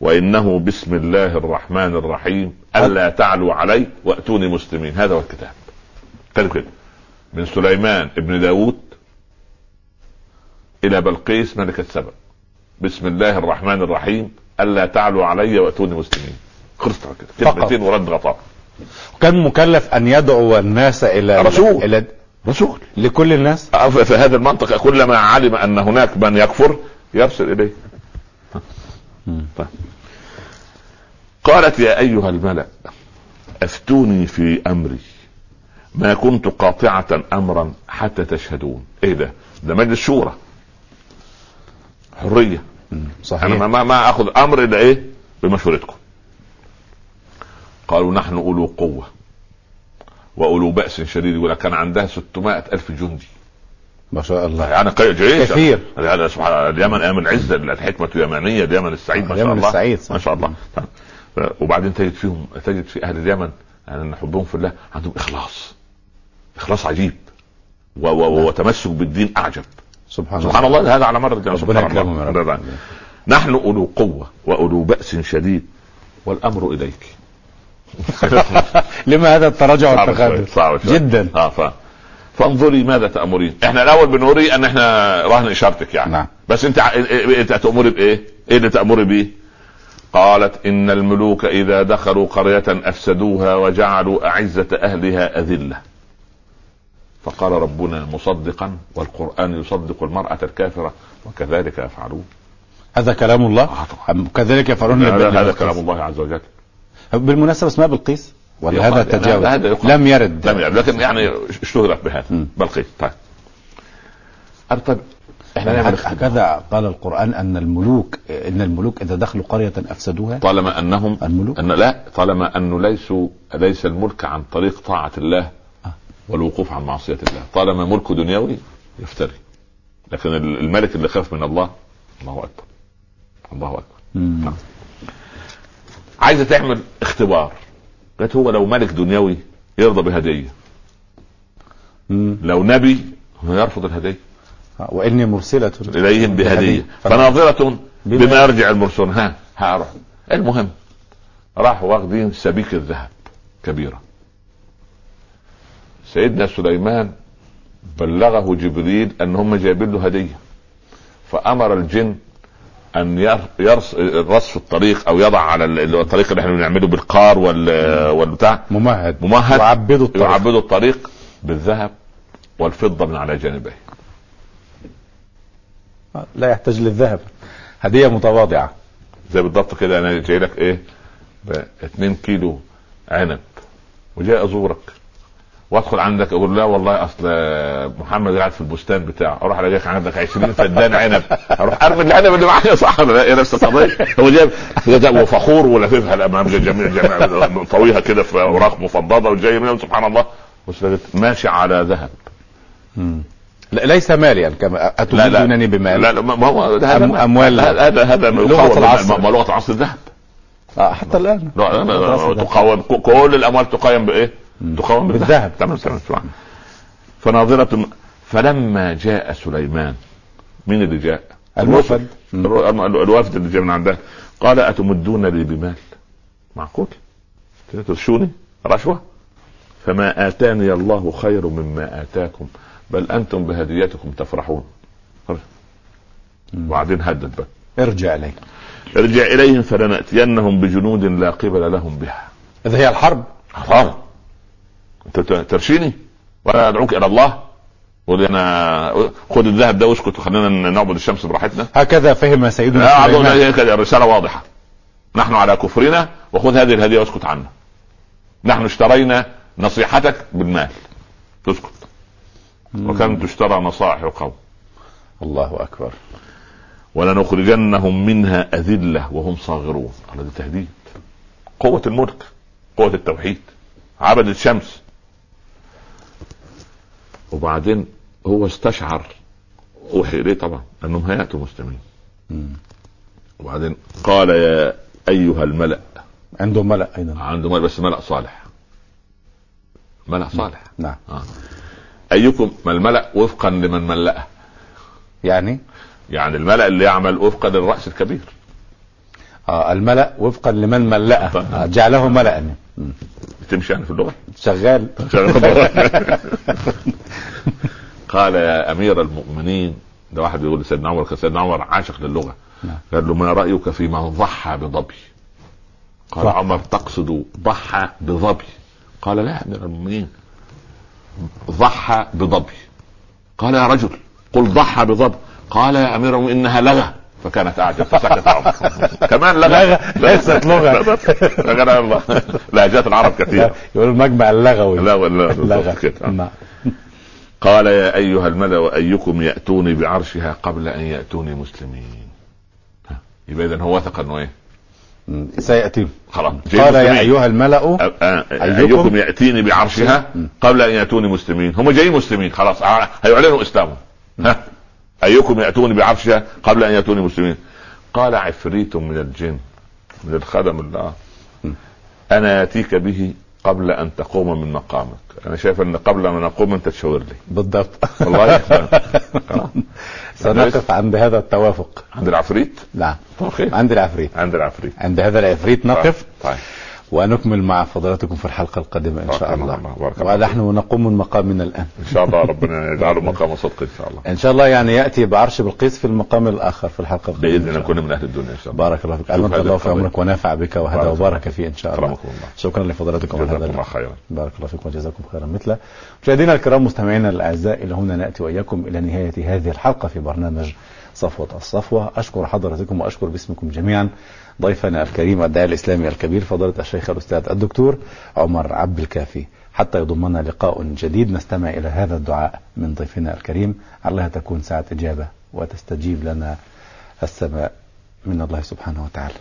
D: وإنه بسم الله الرحمن الرحيم. ألا تعلوا علي وأتوني مسلمين. هذا هو الكتاب. كان كده من سليمان ابن داود إلى بلقيس ملكة سبأ بسم الله الرحمن الرحيم. ألا تعلوا علي وأتوني مسلمين. خلصت كده.
B: فقط.
D: كلمتين ورد غطاء.
B: كان مكلف أن يدعو الناس إلى
D: رسول.
B: إلى
D: رسول.
B: لكل الناس؟
D: في هذا المنطق كلما علم أن هناك من يكفر يرسل إليه. طيب. قالت يا أيها الملأ أفتوني في أمري. ما كنت قاطعة أمرا حتى تشهدون. إيه ده؟ ده مجلس شورى. حرية.
B: صحيح.
D: أنا ما, ما أخذ أمر إلا إيه؟ بمشورتكم. قالوا نحن أولو قوة وأولو بأس شديد يقول كان عندها 600 ألف جندي.
B: ما شاء الله.
D: يعني جيش.
B: كثير.
D: هذا سبحان الله اليمن أيام العزه الحكمة اليمنية اليمن السعيد ما شاء
B: اليمن
D: الله.
B: السعيد، صح.
D: ما شاء الله. وبعدين تجد فيهم تجد في أهل اليمن يعني حبهم في الله عندهم إخلاص. إخلاص عجيب. و- و- وتمسك بالدين أعجب.
B: سبحان,
D: سبحان الله. هذا على مر
B: ربنا
D: سبحان الله. نحن أولو قوة وأولو بأس شديد. والأمر إليك.
B: لما هذا التراجع
D: صعب
B: والتخاذل؟
D: صعب شوي.
B: جدا.
D: آه ف... فانظري ماذا تأمرين. إحنا الأول بنوري أن إحنا رهن إشارتك يعني.
B: نعم.
D: بس أنت إنت تأمري بإيه؟ إيه اللي تأمري بيه؟ قالت إن الملوك إذا دخلوا قرية أفسدوها وجعلوا أعزة أهلها أذلة. فقال ربنا مصدقا والقرآن يصدق المرأة الكافرة وكذلك يفعلون.
B: هذا كلام الله؟
D: آه
B: كذلك يفعلون
D: هذا. كلام الله عز وجل.
B: بالمناسبة اسمها بلقيس؟ ولا هذا تجاوز. لم يرد.
D: لم يرد لكن يعني اشتهرت بهذا. بلقيس طيب. طيب إحنا اختبار.
B: هكذا قال القرآن أن الملوك إن الملوك إذا دخلوا قرية أفسدوها؟
D: طالما انهم
B: الملوك؟
D: أن لا طالما انه ليسوا ليس الملك عن طريق طاعة الله والوقوف عن معصية الله. طالما ملك دنيوي يفتري. لكن ال- الملك اللي خاف من الله الله أكبر. الله أكبر.
B: مم.
D: عايزة تعمل اختبار. قالت هو لو ملك دنيوي يرضى بهدية.
B: مم.
D: لو نبي هو يرفض الهدية.
B: وإني مرسلة
D: إليهم بهدية.
B: فن-
D: فناظرة
B: بما-
D: بما يرجع المرسلون. ها هروح المهم راحوا واخدين سبيك الذهب كبيرة. سيدنا سليمان بلغه جبريل ان هم جايبين له هدية. فأمر الجن أن ير- يرص رصف الطريق أو يضع على الطريق اللي إحنا بنعمله بالقار وال والبتاع.
B: ممهد.
D: ممهد.
B: وعبدوا الطريق.
D: يعبدوا الطريق بالذهب والفضة من على جانبيه
B: لا يحتاج للذهب. هدية متواضعة.
D: زي بالضبط كده أنا جاي لك إيه؟ ب 2 كيلو عنب. وجاي ازورك وادخل عندك أقول لا والله اصل محمد قاعد في البستان بتاعه أروح الاقيك عندك 20 فدان عنب. أروح ارمي العنب اللي معايا صح ولا لا؟ إيه نفس القضية. هو جايب وفخور ولففها الامام جميع جميع طويها كده في اوراق مفضضه وجاي منهم سبحان الله. ماشي على ذهب.
B: لا ليس ماليا كما أتمدونني بمال؟
D: لا لا ما هو هذا
B: أم- أموال.
D: هذا هذا يقاوم-
B: العصر.
D: ما لغة العصر الذهب.
B: آه حتى الآن.
D: لا لا لا
B: خلاص
D: لا
B: ده.
D: تقاوم. كل الأموال تقاوم بإيه؟ تقاوم بالذهب. تمام تمام تمام. فناظرة فلما جاء سليمان مين اللي جاء؟
B: الوفد.
D: الوفد اللي جاء من عنده قال أتمدون لي بمال؟ معقول؟ ترشوني رشوة؟ فما آتاني الله خير مما آتاكم بل أنتم بهديتكم تفرحون. وبعدين هدد بقى.
B: ارجع إليه.
D: ارجع إليهم فلنأتينهم بجنود لا قبل لهم بها.
B: إذا هي الحرب.
D: ت- ترشيني؟ ولا أدعوك إلى الله. قول أنا خد الذهب ده واسكت وخلينا نعبد الشمس براحتنا.
B: هكذا فهم سيدنا سليمان.
D: الرسالة واضحة. نحن على كفرنا وخذ هذه الهدية واسكت عنا نحن اشترينا نصيحتك بالمال. تسكت وكم تشترى نصائح القوم.
B: الله أكبر.
D: ولنخرجنهم منها أذلة وهم صاغرون. ده تهديد. قوة الملك قوة التوحيد. عبد الشمس. وبعدين هو استشعر. أوحي إليه طبعا أنهم هيأتوا مسلمين. وبعدين قال يا أيها الملأ.
B: عنده ملأ أيضا.
D: عنده ملأ بس ملأ صالح. ملأ صالح.
B: نعم.
D: آه. أيكم ما الملأ وفقا لمن ملأه؟
B: يعني؟
D: يعني الملأ اللي يعمل وفقا للرأس الكبير.
B: آه الملأ وفقا لمن ملأه. آه جعله ملأ. مم.
D: تمشي يعني في اللغة؟
B: شغال.
D: قال يا أمير المؤمنين ده واحد بيقول لسيدنا عمر كان سيدنا عمر عاشق للغة.
B: نعم.
D: قال له ما رأيك في من ضحى بظبي قال
B: ضحى.
D: عمر تقصد ضحى بظبي قال لا يا أمير المؤمنين ضحى بظبي قال يا رجل قل ضحى بظبي قال يا أمير المؤمنين إنها لغة. فكانت أعجب فسكت عمر كمان
B: لغة ليست لغة.
D: لغه الله لهجات العرب كثيره
B: يقول المجمع اللغوي.
D: لا كده.
B: نعم.
D: قال يا أيها الملأ أيكم يأتوني بعرشها قبل أن يأتوني مسلمين. يبقى اذا هو وثق انه
B: إيه. سيأتي
D: خلاص.
B: قال يا. أيها الملأ أيكم-
D: أيكم يأتيني بعرشها قبل أن يأتوني مسلمين. هم جايين مسلمين. خلاص هيعلنوا إسلامهم. ها. أيكم يأتوني بعرشها قبل أن يأتوني مسلمين؟ قال عفريت من الجن من الخدم الله. أنا يأتيك به قبل أن تقوم من مقامك. أنا شايف أن قبل ما نقوم أنت تشاور لي.
B: بالضبط.
D: والله.
B: سنقف عند هذا التوافق.
D: عند العفريت؟
B: نعم. عند العفريت.
D: عند العفريت.
B: عند هذا العفريت نقف.
D: طيب.
B: ونكمل مع فضلاتكم في الحلقة القادمة إن شاء
D: الله.
B: الله
D: بارك
B: ونحن نقوم من مقامنا الآن.
D: إن شاء الله ربنا يجعله مقام صدق إن شاء الله.
B: إن شاء الله يعني يأتي بعرش بلقيس في المقام الآخر في الحلقة القادمة.
D: بإذن
B: إن
D: الله نكون من أهل الدنيا إن شاء الله.
B: بارك الله فيك.
D: هذه
B: الله في. عمرك ونفع بك وهدى
D: بارك
B: وبارك فيه إن شاء الله. شكرا لفضلاتكم
D: جزاكم الله. خيرا.
B: بارك الله فيكم وجزاكم خيرا. مثله مشاهدينا الكرام مستمعينا الأعزاء إلى هنا نأتي وإياكم إلى نهاية هذه الحلقة في برنامج صفوة الصفوة. أشكر حضراتكم وأشكر باسمكم جميعا. ضيفنا الكريم الداعي الإسلامي الكبير فضيلة الشيخ الأستاذ الدكتور عمر عبد الكافي. حتى يضمنا لقاء جديد نستمع إلى هذا الدعاء من ضيفنا الكريم. علها تكون ساعة إجابة وتستجيب لنا السماء. من الله سبحانه وتعالى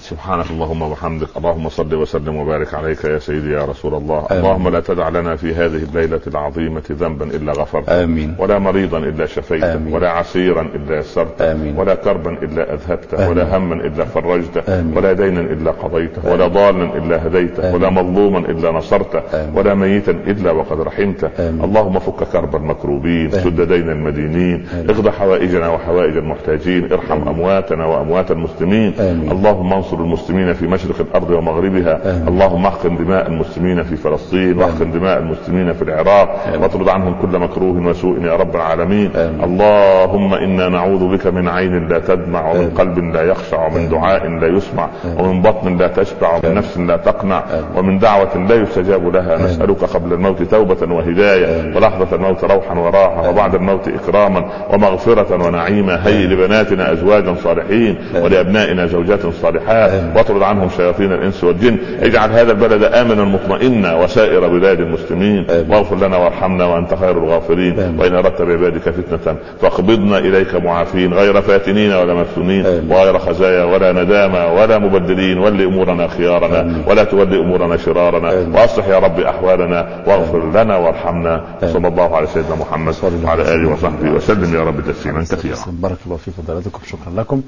D: سبحانك اللهم وبحمدك اللهم صل وسلم وبارك عليك يا سيدي يا رسول الله
B: آمين.
D: اللهم لا تدع لنا في هذه الليلة العظيمة ذنبا إلا غفرته
B: آمين
D: ولا مريضا إلا شفيته
B: آمين.
D: ولا عسيرا إلا يسرته
B: آمين.
D: ولا كربا إلا أذهبته
B: آمين.
D: ولا هما إلا فرجته
B: آمين.
D: ولا دينا إلا قضيته ولا ضالا إلا هديته
B: آمين.
D: ولا مظلوما إلا نصرته
B: آمين.
D: ولا ميتا إلا وقد رحمته
B: آمين.
D: اللهم فك كرب المكروبين
B: آمين.
D: سد دين المدينين
B: آمين.
D: اقض حوائجنا وحوائج المحتاجين ارحم أمواتنا وأموات المسلمين
B: آمين.
D: اللهم انصر المسلمين في مشرق الأرض ومغربها
B: آمين.
D: اللهم احقن دماء المسلمين في فلسطين واحقن دماء المسلمين في العراق
B: آمين.
D: واطرد عنهم كل مكروه وسوء يا رب العالمين
B: آمين.
D: اللهم إنا نعوذ بك من عين لا تدمع ومن
B: آمين.
D: قلب لا يخشع ومن
B: آمين.
D: دعاء لا يسمع
B: آمين.
D: ومن بطن لا تشبع ومن. نفس لا تقنع
B: آمين.
D: ومن دعوة لا يستجاب لها
B: آمين.
D: نسألك قبل الموت توبة وهداية
B: آمين.
D: ولحظة الموت روحا وراحة
B: آمين.
D: وبعد الموت إكراما ومغفرة ونعيما هيئ لبناتنا أزواجا صالحين
B: آمين.
D: ولأبنائنا زوجات صالحات. واطرد عنهم شياطين الإنس والجن اجعل هذا البلد آمنا مطمئنا وسائر بلاد المسلمين. واغفر لنا وارحمنا وأنت خير الغافرين. وإن أردت بعبادك فتنة فاقبضنا إليك معافين غير فاتنين ولا مفتونين. وغير خزايا ولا ندامة ولا مبدلين ول أمورنا خيارنا. ولا تولي أمورنا شرارنا. وأصلح يا رب أحوالنا واغفر لنا وارحمنا. صلى الله على سيدنا محمد وعلى
B: وسلم.
D: وصحبه وسلم يا رب تسليما كثيرا
B: بارك الله في فضلاتكم شكرا لكم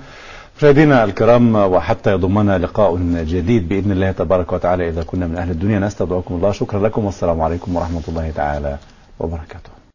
B: مشاهدينا الكرام وحتى يضمنا لقاء جديد بإذن الله تبارك وتعالى إذا كنا من أهل الدنيا. نستودعكم الله. شكرا لكم والسلام عليكم ورحمة الله تعالى وبركاته.